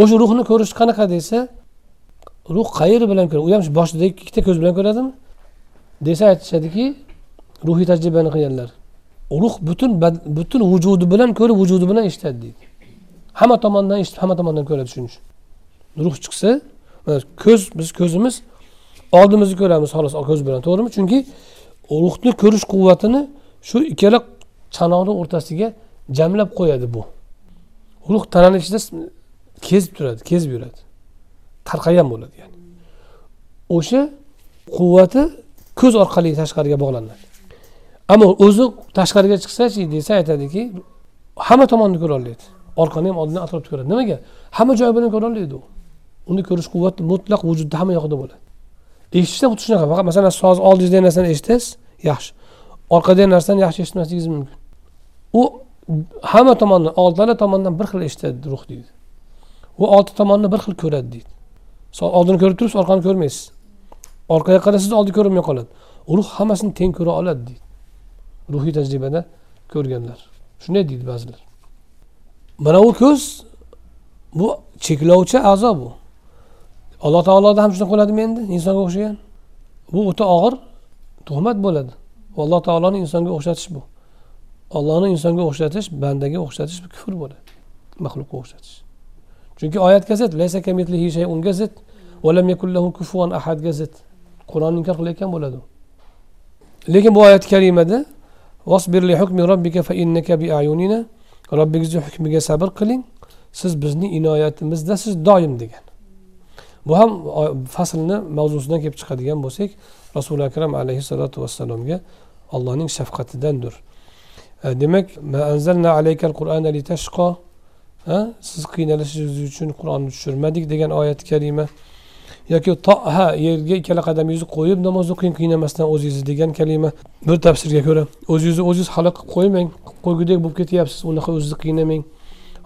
O'sha ruhni ko'rish qanaqa desa ruh qayeri bilan ko'radi. U ham boshidagi ikkita ko'z bilan ko'radimi? Desa aytishadiki ruhiy tajribani qilganlar. Ruh butun butun vujudi bilan ko'rib vujudi bilan eshitadi deydi. Hamma tomondan eshitib hamma tomondan ko'radi shuning uchun ruh chiqsa ko'z biz ko'zimiz oldimizni ko'ramiz xolos ko'z bilan to'g'rimi? Chunki ruhni ko'rish quvvatini shu ikkala chanoqni o'rtasiga jamlab qo'yadi bu. Ruh tanani ichida kezib turadi kezib yuradi. Tarqagan bo'ladi ya'ni. O'sha quvvati ko'z orqali tashqariga bog'lanadi. Ammo o'zi tashqariga chiqsachi desa aytadiki hamma tomonni ko'ra oladi orqani ham oldini atrofni ko'radi. Nimaga? Hamma joy bilan ko'ra oladi u. Uni ko'rish quvvati mutlaq vujudda hamma yoqda bo'ladi. Eshitishda xuddi shunaqa. Faqat masalan soz oldingizdagi narsani eshitasiz yaxshi. Orqadagi narsani yaxshi eshitmasligingiz mumkin. U hamma tomondan oltala tomondan bir xil eshitadi ruh deydi. U olti tomonni bir xil ko'radi deydi. Oldini ko'rib turibsiz orqani ko'rmaysiz. Orqaga qarasangiz oldi ko'rinmay qoladi. Ruh hammasini teng ko'ra oladi deydi. Ruhiy tajribada ko'rganlar. Shunday deydi ba'zilar. Mana u ko'z bu cheklovchi a'zo bu. Alloh taoloda ham shunaqa bo'ladimi endi insonga o'xshagan. Bu o'ta og'ir tuhmat bo'ladi. Alloh taoloni insonga o'xshatish bu. Ollohni insonga o'xshatish bandaga o'xshatish bu kufr bo'ladi. Maxluqqa o'xshatish. Chunki oyatga zid unga zid ahadga qur'onni inkor qilayotgan bo'ladi lekin bu oyat karimada robbingizni hukmiga sabr qiling. Siz bizni inoyatimizdasiz doim degan. Bu ham faslni mavzusidan kelib chiqadigan bo'lsak rasuli akram alayhissalotu vassalomga allohning shafqatidandir. E, demak siz qiynalishingiz uchun qur'onni tushirmadik degan oyati kalima yoki ha yerga ikkala qadamingizni qo'yib namoz o'qing qiynamasdan o'zingizni degan kalima bir tafsirga ko'ra o'zingizni o'zingiz halok qilib qo'ymang qo'ygudek bo'lib ketyapsiz unaqa o'zingizni qiynamang.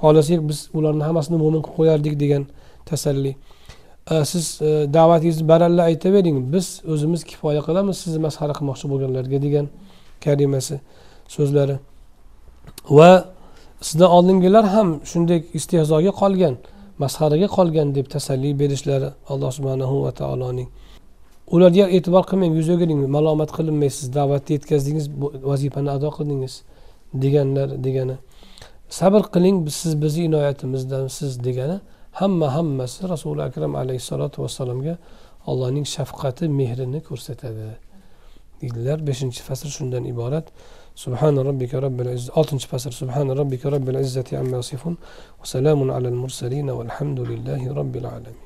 Xohlasak biz ularni hammasini mo'min qilib qo'yardik degan tasalli. Siz e, da'vatingizni baralla aytavering biz o'zimiz kifoya qilamiz sizni masxara qilmoqchi bo'lganlarga degan kalimasi so'zlari. Va sizdan oldingilar ham shunday istehzoga qolgan. Masxaraga qolgan deb tasalli berishlari alloh subhanahu va taoloning. Ularga e'tibor qilmang yuz o'giring malomat qilinmaysiz da'vatni yetkazdingiz vazifani ado qildingiz deganlar degani. Sabr qiling siz bizni inoyatimizdasiz degani. Hamma hammasi rasuli akram alayhissalotu vassalomga allohning shafqati mehrini ko'rsatadi. Deydilar beshinchi fasl shundan iborat. سبحان ربك رب العزة. سبحان ربك رب العزة عما يصفون وسلام على المرسلين والحمد لله رب العالمين.